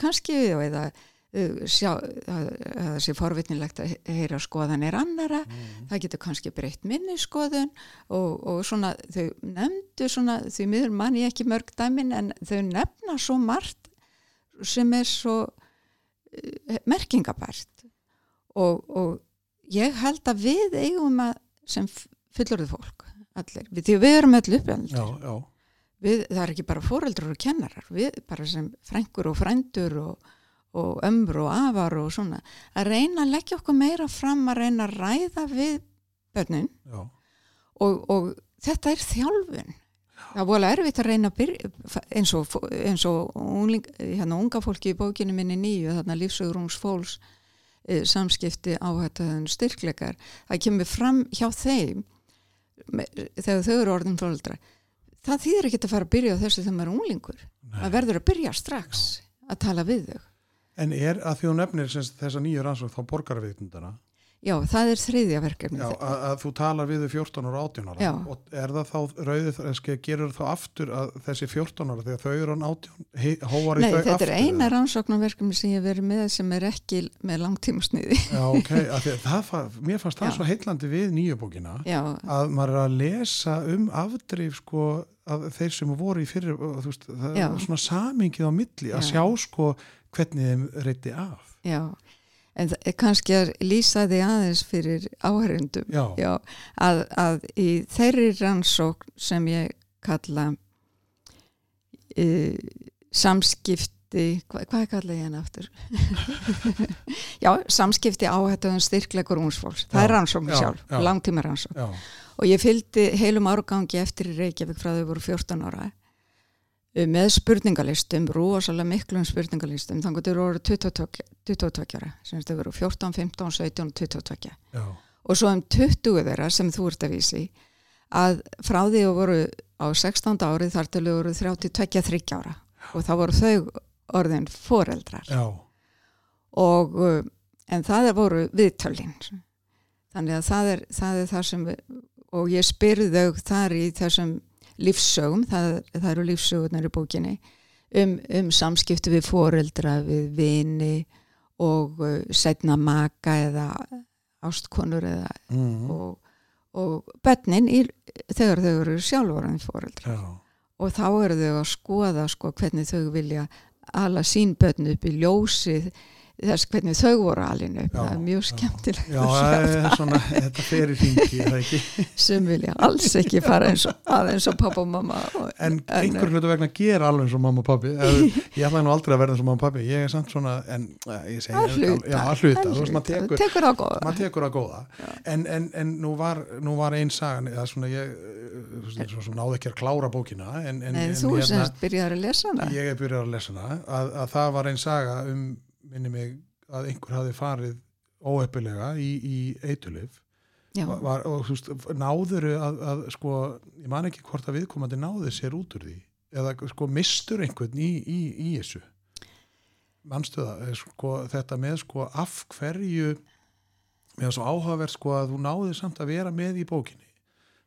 kannski eða sjá, að það sé forvitnilegt að heyra skoðanir annara mm. það getur kannski breytt minni skoðun og, og svona þau nefndu svona, því miður manni ekki mörg dæmin en þau nefna svo margt sem er svo merkingabært og, og ég held að við eigum að sem fullorðu fólk allir, við, því við erum allir við, það er ekki bara fóreldur og kennarar, við bara sem frængur og frændur og, og ömur og afar og svona. Að reyna að leggja okkur meira fram að reyna að ræða við börnin. Og, og þetta er þjálfun. Það er volið erfitt að reyna að byrja eins og, eins og ungling, hérna, unga fólki í bókinu minni nýju þarna lífsögrungsfólks e, samskipti áhættaðun styrkleikar. Það kemur fram hjá þeim þegar þau eru orðin fólkdra það þýðir ekki að fara að byrja á þessu þegar maður er unglingur. Það verður að byrja strax að tala við þau. En er að því þú nefnir þessa nýju rannsók þá borgarveitundana Já, það er þriðja verkefni. Já, að, að þú talar við 14 ára og 18 ára. Já. Og er það þá rauðið, eða gerur þá aftur að þessi 14 ára þegar þau eru án 18, hóvar í Nei, þau aftur? Nei, þetta er eina rannsóknarverkefni sem ég verið með sem er ekki með langtímusniði. Já, ok. Það, mér fannst það Já. svo heitlandi við nýjubókina að maður er að lesa um afdrif sko að þeir sem voru í fyrir, þú veist, það er svona samingið á milli að sjá sko hvernig þeim reyti af. Já, en kannski að lýsa því aðeins fyrir áhærundum að, að í þeirri rannsók sem ég kalla e, samskipti hvað, hvað kalla ég hann aftur? Já, samskipti áhættuðum styrklegur únsfólks það já, er rannsókn sjálf, langtíma rannsókn og ég fylgdi heilum árgangi eftir í Reykjavík frá þau voru 14 ára með spurningalistum, rosalega miklum spurningalistum, þannig að þau voru 22, 22 ára, sem þau voru 14, 15, 17, 22 Já. og svo um 20 þeirra sem þú ert að vísi að frá því að voru á 16. árið þar til þau voru 32-30 ára Já. og þá voru þau orðin foreldrar Já. og en það er voru viðtölinn þannig að það er það, er það sem og ég spyrði þau þar í þessum lífsögum, það, það eru lífsögurnar í bókinni um, um samskiptu við foreldra, við vini og uh, setna maka eða ástkonur eða mm -hmm. og, og bönnin þegar þau eru sjálfvarandi foreldra Já. og þá eru þau að skoða sko, hvernig þau vilja alla sín bönn upp í ljósið þess hvernig þau voru alveg upp. Það er mjög skemmtilegt já, já svona, þetta fer í ringi sem vilja alls ekki fara eins og, eins og pappa og mamma og, en einhver hlutu vegna ger alveg eins og mamma og pappi ég ætla nú aldrei að verða eins og mamma og pappi ég er samt svona en, ég segi, hluta, já, að hluta. Að hluta. Tekur, tekur að góða, tekur að góða. en, en, en nú var, var einn sagan það er svona ég svo, svo náðu ekki að klára bókina Nei, þú hérna, semst byrjar að lesa hana? Ég er byrjar að lesa hana. Að, að það var einn saga um minni mig að einhver hafi farið óeppilega í, í eitulif var, og þú veist, náður að, að sko, ég man ekki hvort að viðkomandi náður sér út úr því eða sko mistur einhvern í, í, í þessu? Mannstuða, eh, sko, þetta með sko af hverju með þessu áhugaverð sko að þú náður samt að vera með í bókinni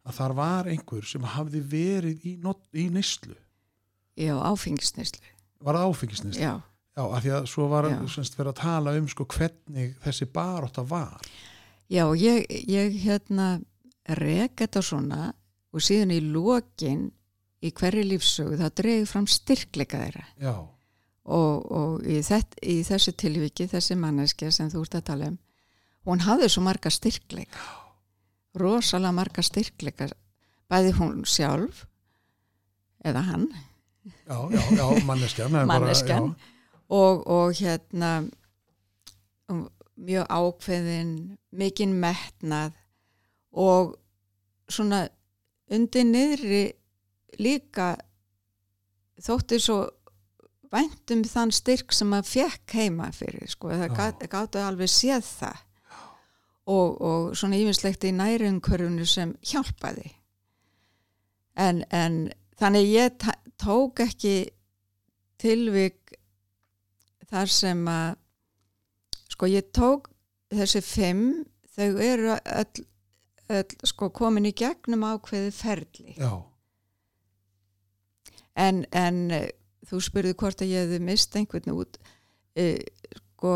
að þar var einhver sem hafði verið í, í neyslu. Já, áfengisneislu var það áfengisneyslu? já, Já, af því að svo var semst verið að tala um sko hvernig þessi barótta var. Já ég, ég hérna rek þetta svona og síðan í lokin í hverju lífsögu þá dreigir fram styrkleika þeirra. Já, og, og í, þett, í þessu tilviki þessi manneskja sem þú ert að tala um hún hafði svo marga styrkleika. Rosalega marga styrkleika bæði hún sjálf eða hann. Já, já, já manneskjan það Manneskjan. já, og, og hérna mjög ákveðin mikinn metnað og svona undir niðri líka þótti svo væntum þann styrk sem að fekk heima fyrir sko, það gáttu alveg séð það. Og, og svona yfinslegt í nærumkörfunu sem hjálpaði. En, en þannig ég tók ekki tilvik þar sem að sko ég tók þessi fimm þau eru öll, öll sko komin í gegnum ákveði ferli. Já, en, en eh, þú spurði hvort að ég hefði mist einhvern út uh, sko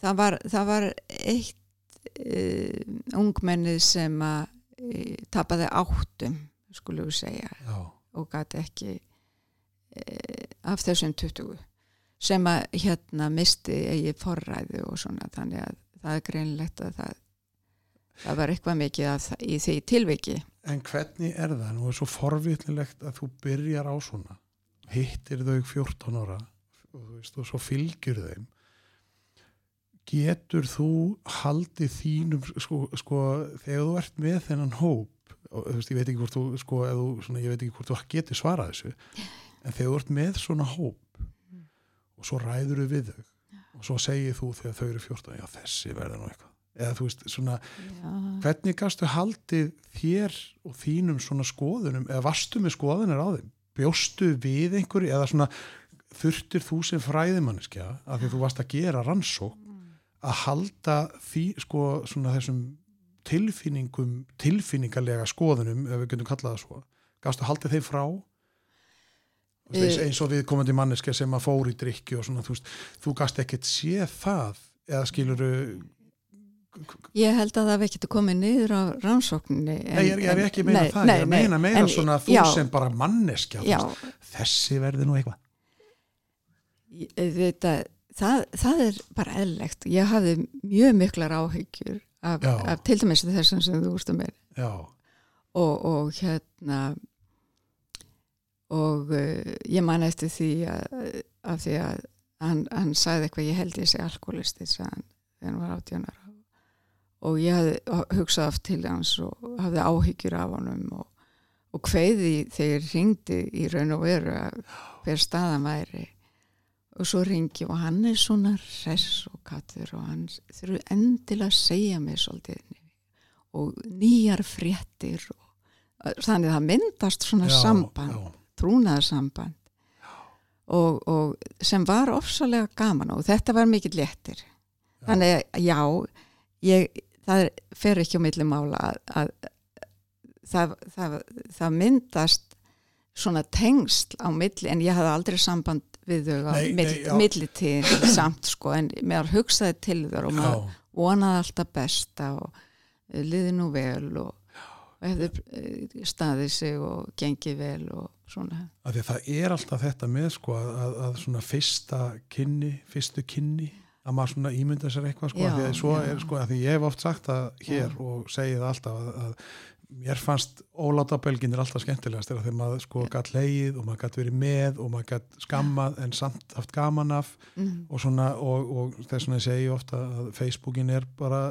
það var, það var eitt uh, ungmennið sem að uh, tapaði áttum skulum við segja já, og gæti ekki af þessum 20 sem að hérna misti eigi forræði og svona þannig að það er greinlegt að það það var eitthvað mikið að, það- í því tilviki. En hvernig er það? Nú er svo forvitnilegt að þú byrjar á svona. Hittir þau 14 ára og, þú veist, og svo fylgjur þeim. Getur þú haldið þínum sko, sko þegar þú ert með þennan hóp og þú veist, ég veit ekki hvort þú sko, þú, svona, ég veit ekki hvort þú getur svarað þessu en þegar þú ert með svona hóp og svo ræður þau við þau. Og svo segir þú þegar þau eru 14 já þessi verður nú eitthvað. Eða þú veist svona Já. hvernig gastu haldið þér og þínum svona skoðunum eða varstu með skoðunir á þeim? Bjóstu við einhverju eða svona þurftir þú sem fræðimanneskja af því þú varst að gera rannsók að halda því sko svona þessum tilfinningum tilfinningarlega skoðunum ef við getum kallað það svo? Gastu haldið þeim frá veist, eins, Eh. og við komandi manneskja sem að fór í drikki og svona þú veist þú gast ekkert séð það eða skiluru Ég held að það hef ekkert komið niður á rannsókninni. en- Nei, ég er, ég er ekki að meina nei, það, nei, ég er að meina meira en- svona þú já, sem bara Já, veist, þessi verði nú eitthvað. ég- þetta, það, það er bara eðlegt. Ég hafði mjög miklar áhyggjur af, af til dæmis þessum sem þú úrstu með Já, og, og hérna og uh, ég man eftir því að, af því að hann, hann sagði eitthvað, ég held ég sagði hann, þegar hann var átjónar og ég hafði hugsað oft til hans og hafði áhyggjur af honum og, og hveiði þegar ringdi í raun og veru að hver staðan væri. Og svo ringi og hann er svona hress og kattur og hann þurfi endilega að segja mér svolítið og nýjar fréttir og þannig að það myndast svona já, samband. já, trúnaðarsamband. Og, og sem var ofsalega gaman og þetta var mikill léttir. Þannig að já ég, það er, fer ekki á milli mála að, að það, það, það myndast svona tengsl á milli en ég hafði aldrei samband við þau á já. millitíð samt sko en mér hugsaði til þau og maður já, vonaði alltaf besta og liði nú vel og, og hefði eh, staðið sig og gengið vel og svona því að það er alltaf þetta með sko að, að, að svona fyrsta kynni, fyrstu kynni að maður svona ímynda sér eitthvað sko Já, að því að svo já. er sko að því ég hef oft sagt það hér og segi það alltaf að, að mér fannst ólátabelginir alltaf skemmtilegast er að þegar maður sko gætt leið og maður gætt verið með og maður gætt skammað en samt haft gaman af mm. og svona og, og þess vegna segi ég ofta að Facebookin er bara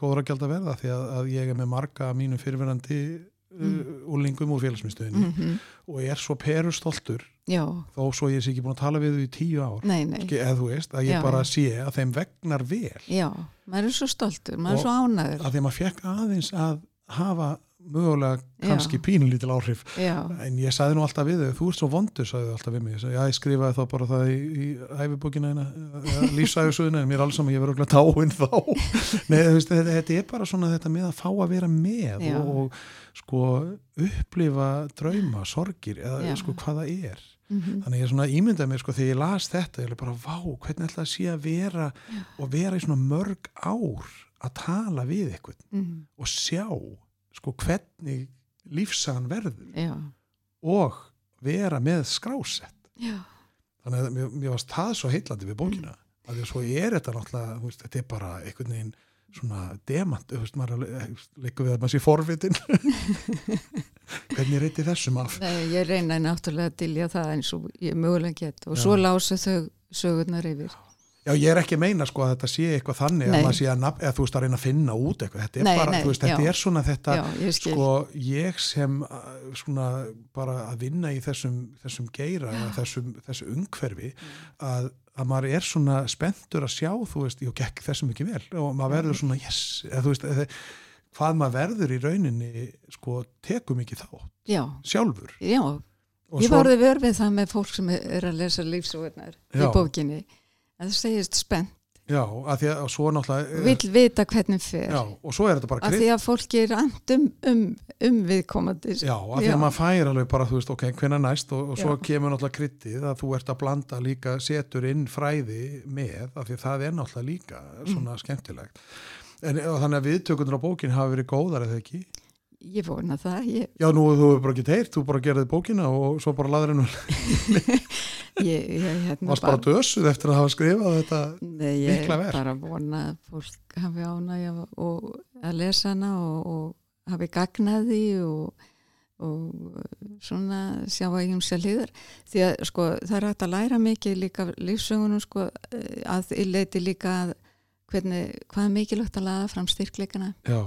góður að gælda verða því að, að ég er með marga af mínum fyrirverandi Mm. uh, úlingum úr félagsmyndstöðinni Mm og er svo perustoltur já, þó svo ég sé ekki búin að tala við þau í tíu ár. Nei, nei. Eða þú veist, að ég Já. bara sé að þeim vegnar vel. Já, maður er svo stoltur, maður er svo ánæður að þeim að fekk aðeins að hafa mögulega kannski pínulítil áhrif. Já, en ég sagði nú alltaf við þau, þú ert svo vondur sagði þau alltaf við mig, ég sagði, já ég skrifaði þá bara það í, í æfibókina lífsæfisuðina, en mér er alls saman, ég verður okkur táinn þá. Nei, veist, þetta, þetta er bara svona þetta með að fá að vera með Já. og, sko upplifa drauma, sorgir eða sko hvað það er. Mhm, þannig ég svona ímyndaði mér sko þegar ég las þetta ég er bara, vá, hvernig ætla að sé að vera og vera í svona mörg ár að tala við eitthvað mhm, og sjá sko hvernig lífsagan verður já, og vera með skrásett. Já, þannig að mér, mér varst það svo heillandi við bókina mm. að því að svo er þetta náttúrulega veist, þetta er bara einhvern veginn svona demant, leikur við að maður sé forvitin. Hvernig reyti þessum af? Nei, ég reyna náttúrulega að dilja það eins og ég mögulega get. Og Já. svo lása þau sögurnar yfir. Já, ég er ekki að meina sko að þetta sé eitthvað þannig Nei. að maður sé að, nafn, eða, þú veist að reyna að finna út eitthvað, þetta er Nei, bara, nei, þú veist, þetta já. er svona þetta, Já, ég sko, ég sem uh, svona bara að vinna í þessum, þessum geira, þessum, þessu umhverfi, að, að maður er svona spenntur að sjá, þú veist, ég gekk þessum ekki vel. Og maður verður svona, yes, eða þú veist, eða, hvað maður verður í rauninni, sko, tekum ekki þá, Já, sjálfur. já, Og ég svo- varði verð við það með fólk sem er að lesa lífsögurnar í Já. bókinni en það segist spennt, Já, að því að svo náttúrulega, vill vita hvernig fer já, og svo er þetta bara af því að fólki er and um, um, viðkomandi Já, af því að maður fær alveg bara, þú veist, ok, hvenær næst og, og svo Já. kemur náttúrulega kryttið að þú ert að blanda líka, setur inn fræði með, af því að það er náttúrulega líka svona skemmtilegt. En þannig að viðtökundur á bókin hafa verið góðar eða ekki? Ég vona það ég, Já, nú þú hefur bara ekki teirt, þú bara gerðið bókina og svo bara laður hennu, ég, ég hérna varst bara dösuð eftir að hafa skrifað þetta. Nei, ég mikla verk. bara vona að fólk hafi ánægja að lesa hana og, og hafi gagnaði og, og svona sjá að ég um sér liður því að sko það er hægt að læra mikið líka lífsögunum sko að leiti líka að hvernig, hvað er mikilvægt að laða fram styrkleikana Já,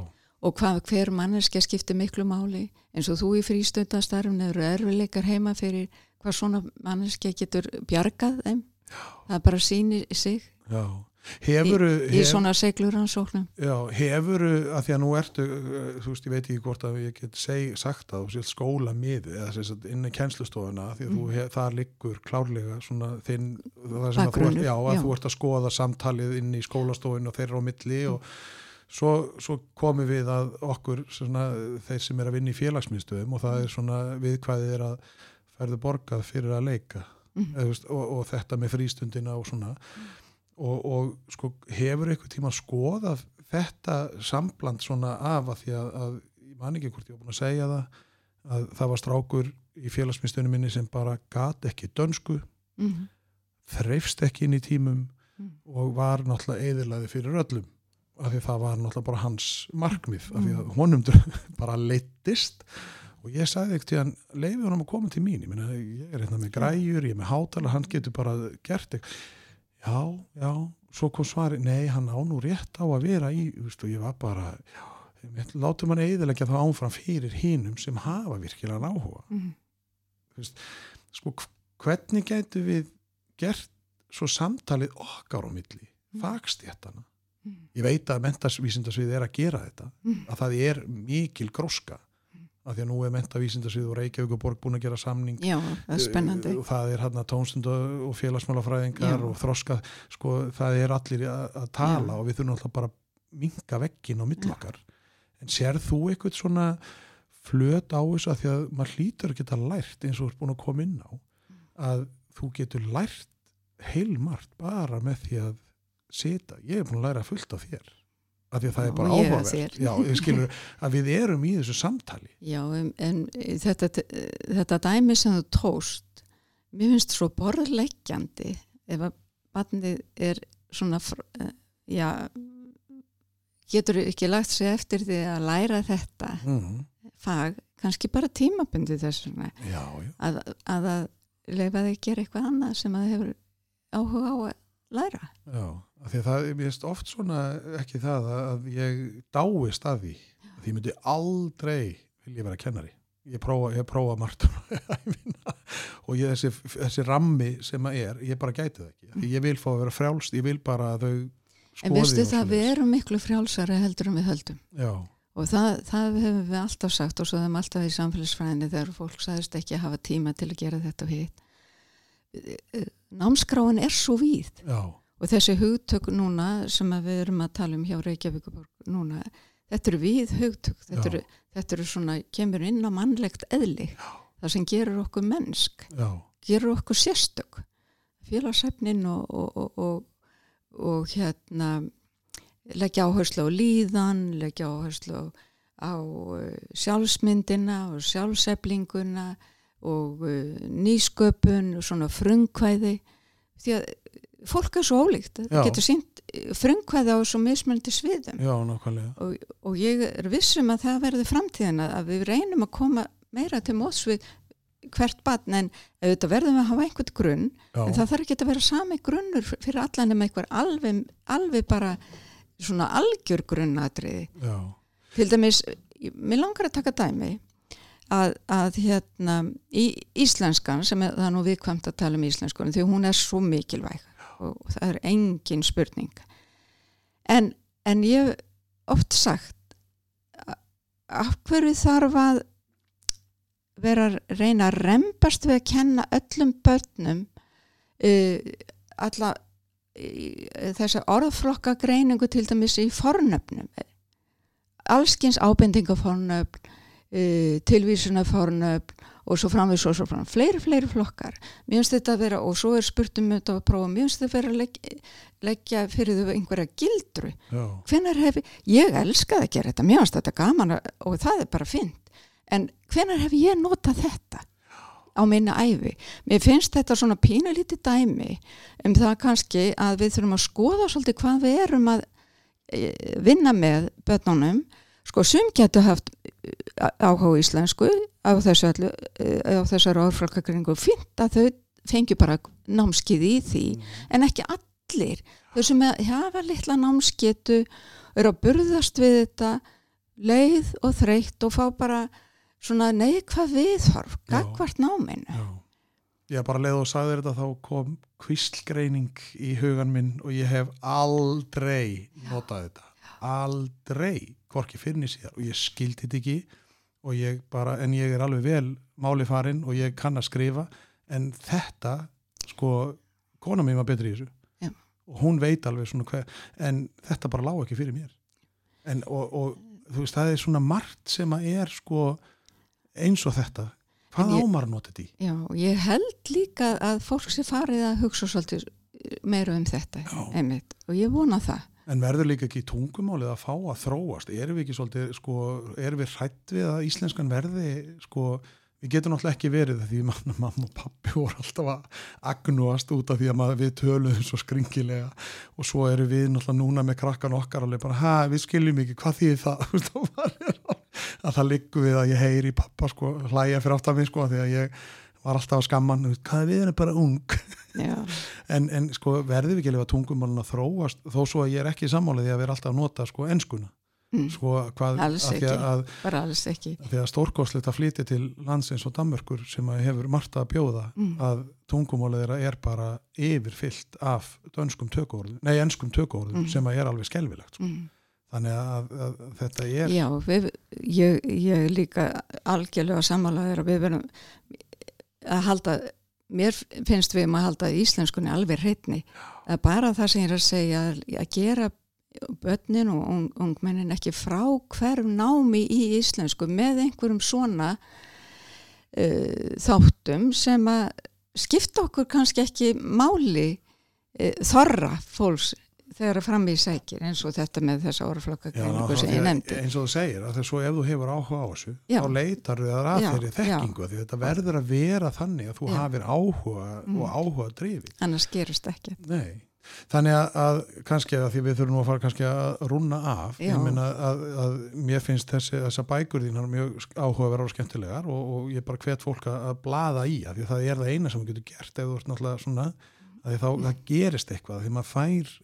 og hvað hver manneskja skiptir miklu máli eins og þú í frístundastarfum eru erfileikar heima fyrir hvað svona manneskja getur bjargað þeim það bara sýnir sig já. Hefuru, í svona segluransóknum Já, hefuru, að því að nú ertu, uh, þú veist, ég veit ekki hvort að ég get seg, sagt að þú sétt skóla miði inn í kennslustofuna því að Mm. hef, það liggur klárlega svona þinn, það sem að þú ert, já, að já. þú ert að skoða samtalið inn í skólastofinu og þeirra á milli og svo, svo komum við að okkur svona, þeir sem er að vinna í félagsmyndstöðum og það er svona viðkvæðið er að ferðu borgað fyrir að leika Mhm. eða, þú veist, og, og þetta með frístundina og svona og, og sko hefur eitthvað tíma skoðað þetta sambland svona af að því að, að ég man ekki hvort ég var búin að segja það að það var strákur í félagsmyndstöðinu minni sem bara gat ekki dönsku, mm þreifst ekki inn í tímum Mm. og var náttúrulega eðilaði fyrir öllum af því að það var náttúrulega bara hans markmið af því að honum bara leittist og ég sagði ekkert til hann leiði honum að koma til mín. Ég, meina, ég er hérna með græjur, ég er með hátala hann getur bara gert eitthvað já, já, svo kom svari nei, hann á nú rétt á að vera í veist, og ég var bara látum hann eðilegja það áfram fyrir hinum sem hafa virkilega áhuga. Mm. sko, hvernig gætu við gert svo samtalið okkar á milli, Mm. Ég veit að mentavísindasvið er að gera þetta að það er mikil gróska af því að nú er mentavísindasvið og Reykjavíkuborg búin að gera samning Já, það er og það er hérna tónstund og félagsmálafræðingar Já. og þroska sko, það er allir að, að tala Já. og við þurfum alltaf bara að minka veggin á millokkar en sér þú eitthvað svona flöt á þessu að því að maður hlýtur að geta lært eins og ert búin að koma inn á að þú getur lært heilmart bara með því að sita, ég er búin að læra fullt af þér af því að það er bara áhugavert. já, ég skilur að við erum í þessu samtali. Já, en, en þetta, þetta dæmi sem þú tóst mér finnst svo borðleggjandi ef að barnið er svona eh, já getur ekki lagt sig eftir því að læra þetta mm. fag, kannski bara tímabundi þess vegna. Að, að að leifa þig að gera eitthvað annað sem að hefur áhuga á að læra. Já af því að það er mérst oft svona ekki það að ég dáist að því. Að því ég myndi aldrei vilja vera kennari. Ég prófa, ég prófa margt ævina. og ég, þessi, þessi rammi sem að er, ég bara gæti það ekki. Því ég vil fá að vera frjálst, ég vil bara að þau skoði en veistu það við erum miklu frjálsari heldur en við höldum. Já, og það, það hefur við alltaf sagt og svo þeim alltaf í samfélagsfræðinni þegar fólk sagðist ekki að hafa tíma til að gera þetta og hitt námskráin er svo víð. Já, og þessi hugtök núna sem við erum að tala um hjá Reykjavíkuborg núna, þetta eru við hugtök. Þetta eru, þetta eru svona, kemur inn á mannlegt eðli. Já. það sem gerur okkur mennsk já, gerur okkur sérstök. Félagsefnin og, og, og, og, og hérna leggja áherslu á líðan leggja áherslu á, á uh, sjálfsmyndina og sjálfseflinguna og uh, nýsköpun og svona frumkvæði. Því að fólk er svo ólíkt Já. það getur sínt frumkvæði á svo mismunandi sviðum. Já, og, og ég er vissum að það verði framtíðina að við reynum að koma meira til móts við hvert batn en auðvitað verðum við að hafa einhvern grunn já, en það þarf ekki að vera sami grunnur fyrir allan um einhver alveg, alveg bara svona algjör grunnatriði. Já, til dæmis, mér langar að taka dæmi að, að hérna í íslenskan sem er, það er nú viðkvæmt að tala um íslenskunum því hún er svo mikilvæg og það er engin spurning. En, en ég hef oft sagt af hverju þarf að vera að reyna að rembast við að kenna öllum börnum uh, alla uh, þessa orðflokka greiningu til dæmis í fornöfnum? Allskins ábendingafornöfn uh, tilvísunarfornöfn og svo framvís og svo framvís, fleiri, fleiri flokkar. Mér finnst þetta að vera, og svo er spurt um þetta að prófa, mér finnst þetta að vera að leggja, leggja fyrir þau einhverja gildru. Hvenar hef ég, ég elskaði að gera þetta mér finnst þetta gaman og það er bara fint en hvenar hef ég notað þetta á minna æfi mér finnst þetta svona pínulítið dæmi um það kannski að við þurfum að skoða svolítið hvað við erum að e, vinna með börnunum sko sum getur haft e, áhuga á íslensku á þessu allu, á þessari orðflokakringu fint að þau fengju bara námskið í því en ekki allir. Þau sem hafa litla námsketu eru að burðast við þetta leið og þreytt og fá bara svona neikvað viðhorf Já. gagvart náminu. Já. Ég bara leið og sagði þetta þá kom kvíslgreining í hugan minn og ég hef aldrei notað þetta aldrei, hvorki fyrir niður síðar og ég skildi þetta ekki og ég bara, en ég er alveg vel máli farinn og ég kann að skrifa en þetta, sko kona mér var betri í þessu. Já. og hún veit alveg svona hver en þetta bara lág ekki fyrir mér. En, og, og þú veist, það er svona margt sem að er sko eins og þetta. Hvað ámar notið því? Já, og ég held líka að fólk sé farið að hugsa svolítið meira um þetta einmitt, og ég vona það En verður líka ekki tungumálið að fá að þróast? Erum við ekki svolítið, sko, erum við hrætt við að íslenskan verði, sko, við getum náttúrulega ekki verið því mann, mamma og pappi voru alltaf að agnúast út af því að við töluðum svo skringilega og svo eru við náttúrulega núna með krakkan okkar alveg bara, ha, við skiljum ekki, hvað þýðir það? Að það liggur við að ég heyri pappa, sko, hlæja fyrir átt af mig, sko, því að ég var alltaf að þú veist, hvað er við erum bara ung en, en sko verðum við ekki að lifa tungumálun að þróast þó svo að ég er ekki sammálið því að vera alltaf að nota sko enskuna mm, sko hvað Alls að ekki. að, bara alls ekki að, því að stórkostlegt að flytja til landsins og Danmörkur sem að hefur margt að bjóða Mm. að tungumálið þeirra er bara yfirfyllt af dönskum tökuorðum, nei enskum tökuorðum Mm. sem að er alveg skelvilegt sko. mm. þannig að, að þetta er Já, við, ég, ég líka algjörlega sammálaður að við verðum að halda mér finnst við um að halda íslenskunni alveg hreitni að bara það sem ég er að segja að gera börnin og ung, ungmennin ekki frá hverf námi í íslensku með einhverjum svona uh, þáttum sem að skipta okkur kannski ekki máli uh, þorra fólks þegar að fram í sækir eins og þetta með Já, ná, sem ég að- nefndi eins og þú segir að þess svo ef þú hefur áhuga á þessu Já. þá leitar við að þeirri þekkingu því þetta verður að vera þannig að þú Já. hafir áhuga Mm. og áhuga drifi annars gerist ekki Nei, þannig að, að kannski að því við þurfum að fara kannski að rúna af að, að mér finnst þessi, þessa bækur þínar mjög áhugaverðar og skemmtilegar og, og ég bara hvet fólk að, að blaða í að því að það er það eina sem við getum gert ef þú ert náttúrulega svona að þá það gerist eitthvað því maður fær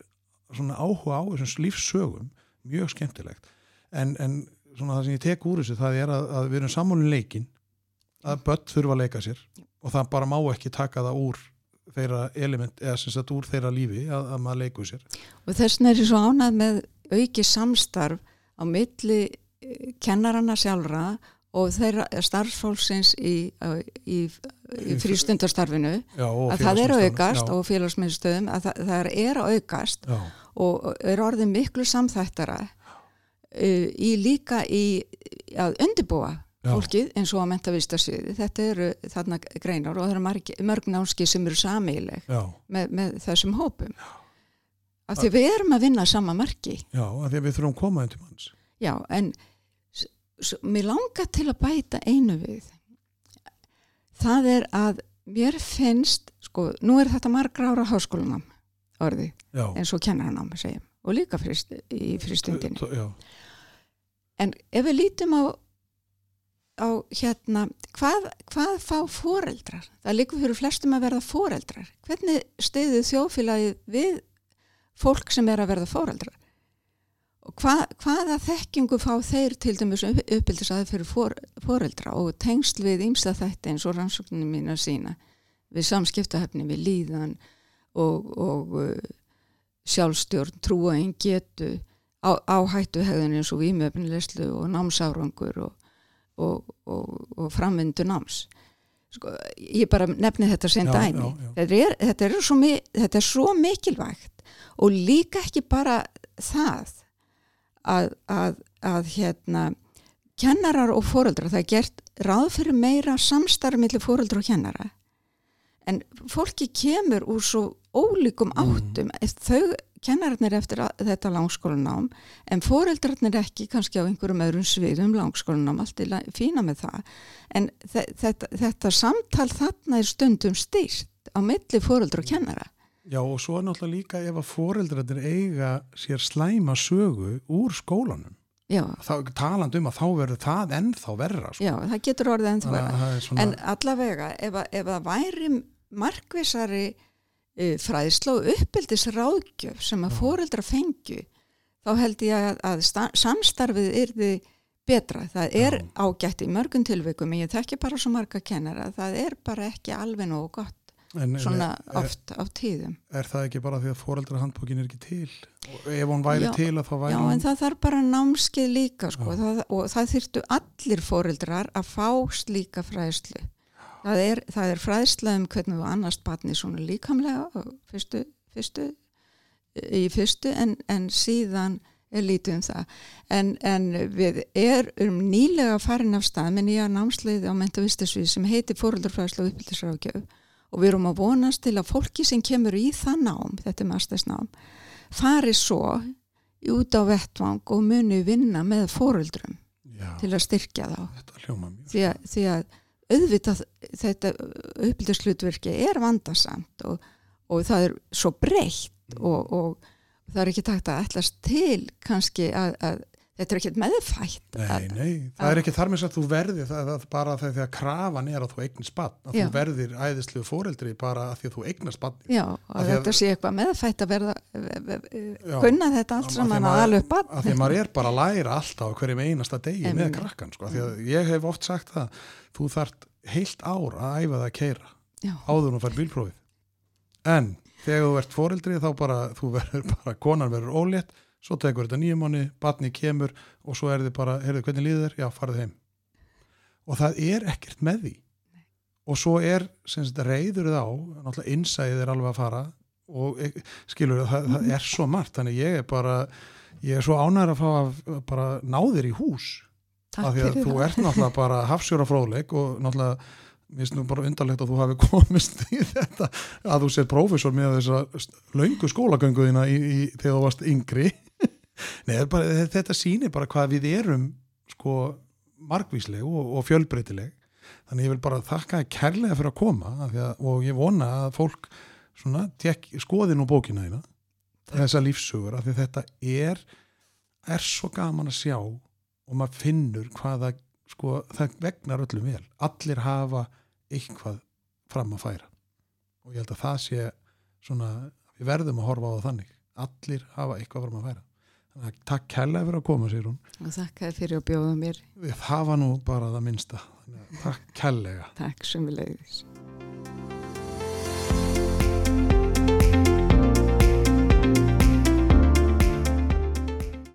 svona áhuga á þessum lífssögum mjög skemmtilegt. En, en svona það sem ég tek úr þessu það er að, að við erum sammálinn leikin að börn þurfa að leika sér og það bara má ekki taka það úr þeirra element, eða sem sagt úr þeirra lífi að, að maður leikur sér. Og þess vegna er svo ánað með auki samstarf á milli kennarana sjálfra og þeirra starffólksins í, í, í frístundarstarfinu Já, að það er aukast Já, og félagsmiðstöðum að það, það er aukast já, og er orðið miklu samþættara uh, í líka í að undirbúa Já. fólkið eins og að menta vistarsviði þetta eru þarna greinar og það eru marg, mörg námski sem eru sameileg já, með, með þessum hópum. Af því við erum að vinna sama marki. Já, af því við þurfum að koma inn til manns. já en mér langar til að bæta einu við. Það er að mér finnst sko, nú er þetta margra ára háskólanám orðið Já, eins og kennaranám segjum og líka frist, í Já, en ef við lítum á á hérna hvað, hvað fá foreldrar? Það líkur fyrir flestum að verða foreldrar. Hvernig stiðið þjóðfélagið við fólk sem er að verða foreldrar og hvað, hvaða þekkingu fá þeir til dæmis uppbyldisaði fyrir for, foreldra og tengsl við ýmsta þætti eins og rannsókninu mín að sína við samskiptahefni, við líðan og, og uh, sjálfstjórn, trúaðin getu á, áhættu hegðun eins og výmöfnilegslu og námsárangur og, og, og, framvindu náms. Sko, ég bara nefni þetta sem Já, dæmi. já, já. Þetta, þetta, þetta er svo mikilvægt og líka ekki bara það að, að, að hérna kennarar og foreldrar, það er gert ráð fyrir meira samstarf millir foreldrar og kennara. En fólki kemur úr svo ólíkum áttum. Þau kennararnir eftir þetta langskólanám en foreldrarnir ekki kannski á einhverjum öðrum sviðum langskólanám, allt er fína með það. En þe þetta, þetta samtal þarna er stundum styrt á milli foreldra og kennara já, og svo er náttúrulega líka ef að foreldrarnir eiga sér slæma sögu úr skólanum. taland um að þá verður það ennþá verra. Sko. já, það getur orðið ennþá er svona, en allavega ef, að- ef það væri markvisari uh, fræðsla og uppbyldis ráðgjöf sem að Já. foreldra fengju þá held ég að, að sta- samstarfið yrði betra. Það er Já. ágætt í mörgum tilvikum, en ég þekki bara svo marga kennara, það er bara ekki alveg nógu gott en, svona er, oft á tíðum. er það ekki bara því að foreldrahandbókin er ekki til? Og ef hún væri Já, til að þá væri Já, hún... en það þarf bara námskeið líka sko, það, og það þyrftu allir foreldrar að fá slíka fræðslu. Það er, það er fræðsla um hvernig þú annast batni svona líkamlega fyrstu, fyrstu, í fyrstu en, en síðan er lítið um það. En, en við erum nýlega farin af stað með nýja námsleiði á mentavistasvið sem heitir foreldrafræðsla og uppbyldisrákjöf og við erum að vonast til að fólki sem kemur í það nám, þetta er mastersnám, fari svo út á vettvang og muni vinna með fóruldrum Já, til að styrkja þá þetta hljóma mjög. því að, því að auðvitað þetta uppbyldurslutverki er vandasamt og, og það er svo breytt og, og það er ekki takt að ætlast til kannski að, að þetta er ekkert meðfætt Nei, nei, það er ekki þar með að þú verðir það, það bara þegar því að krafan er að þú eignast bann, að Já. þú verðir æðislu foreldri bara að því að þú eignast bann já, að- þetta sé eitthvað meðfætt að verða Já. kunna þetta allt saman að alveg að því maður er bara að læra alltaf hverjum einasta degi með Einmitt. krakkan sko. því að ég hef oft sagt það þú þart heilt ár að æfa það að keira já, áður og fær bílprófið en þegar þú ert foreldri þá bara, þú verður bara, konan verður ólétt svo tekur þetta nýjum manni, batni kemur og svo er þið bara, heyrðu hvernig líður þér? Já, farið heim. Og það er ekkert með því. Og svo er sem sagt, reyður þá, náttúrulega innsæðið er alveg að fara og e, skilur það, það er svo margt, þannig ég er bara ég er svo ánæður að fá að bara ná þér í hús. Takk af því að fyrir þú það. ert náttúrulega bara hafsjóra fróðleik og náttúrulega mér finnst nú bara undarlegt að þú hafi komist í þetta að þú sér prófessor með þessa löngu skólagönguðina í, í, þegar þú varst yngri Nei, bara, þetta sýnir bara hvað við erum sko margvísleg og, og fjölbreytileg. Þannig ég vil bara þakka kærlega fyrir að koma því að, og ég vona að fólk svona, tek, skoði nú bókina þína þessa lífsugur af því þetta er er svo gaman að sjá og maður finnur hvaða sko, það vegnar öllum vel. Allir hafa eitthvað fram að færa. Og ég held að það sé svona, við verðum að horfa á það þannig. Allir hafa eitthvað fram að færa. að takk kærlega fyrir að koma sér hún og þakka þér fyrir að bjóða mér. Það var nú bara það að takk kærlega. Takk sem við leiðis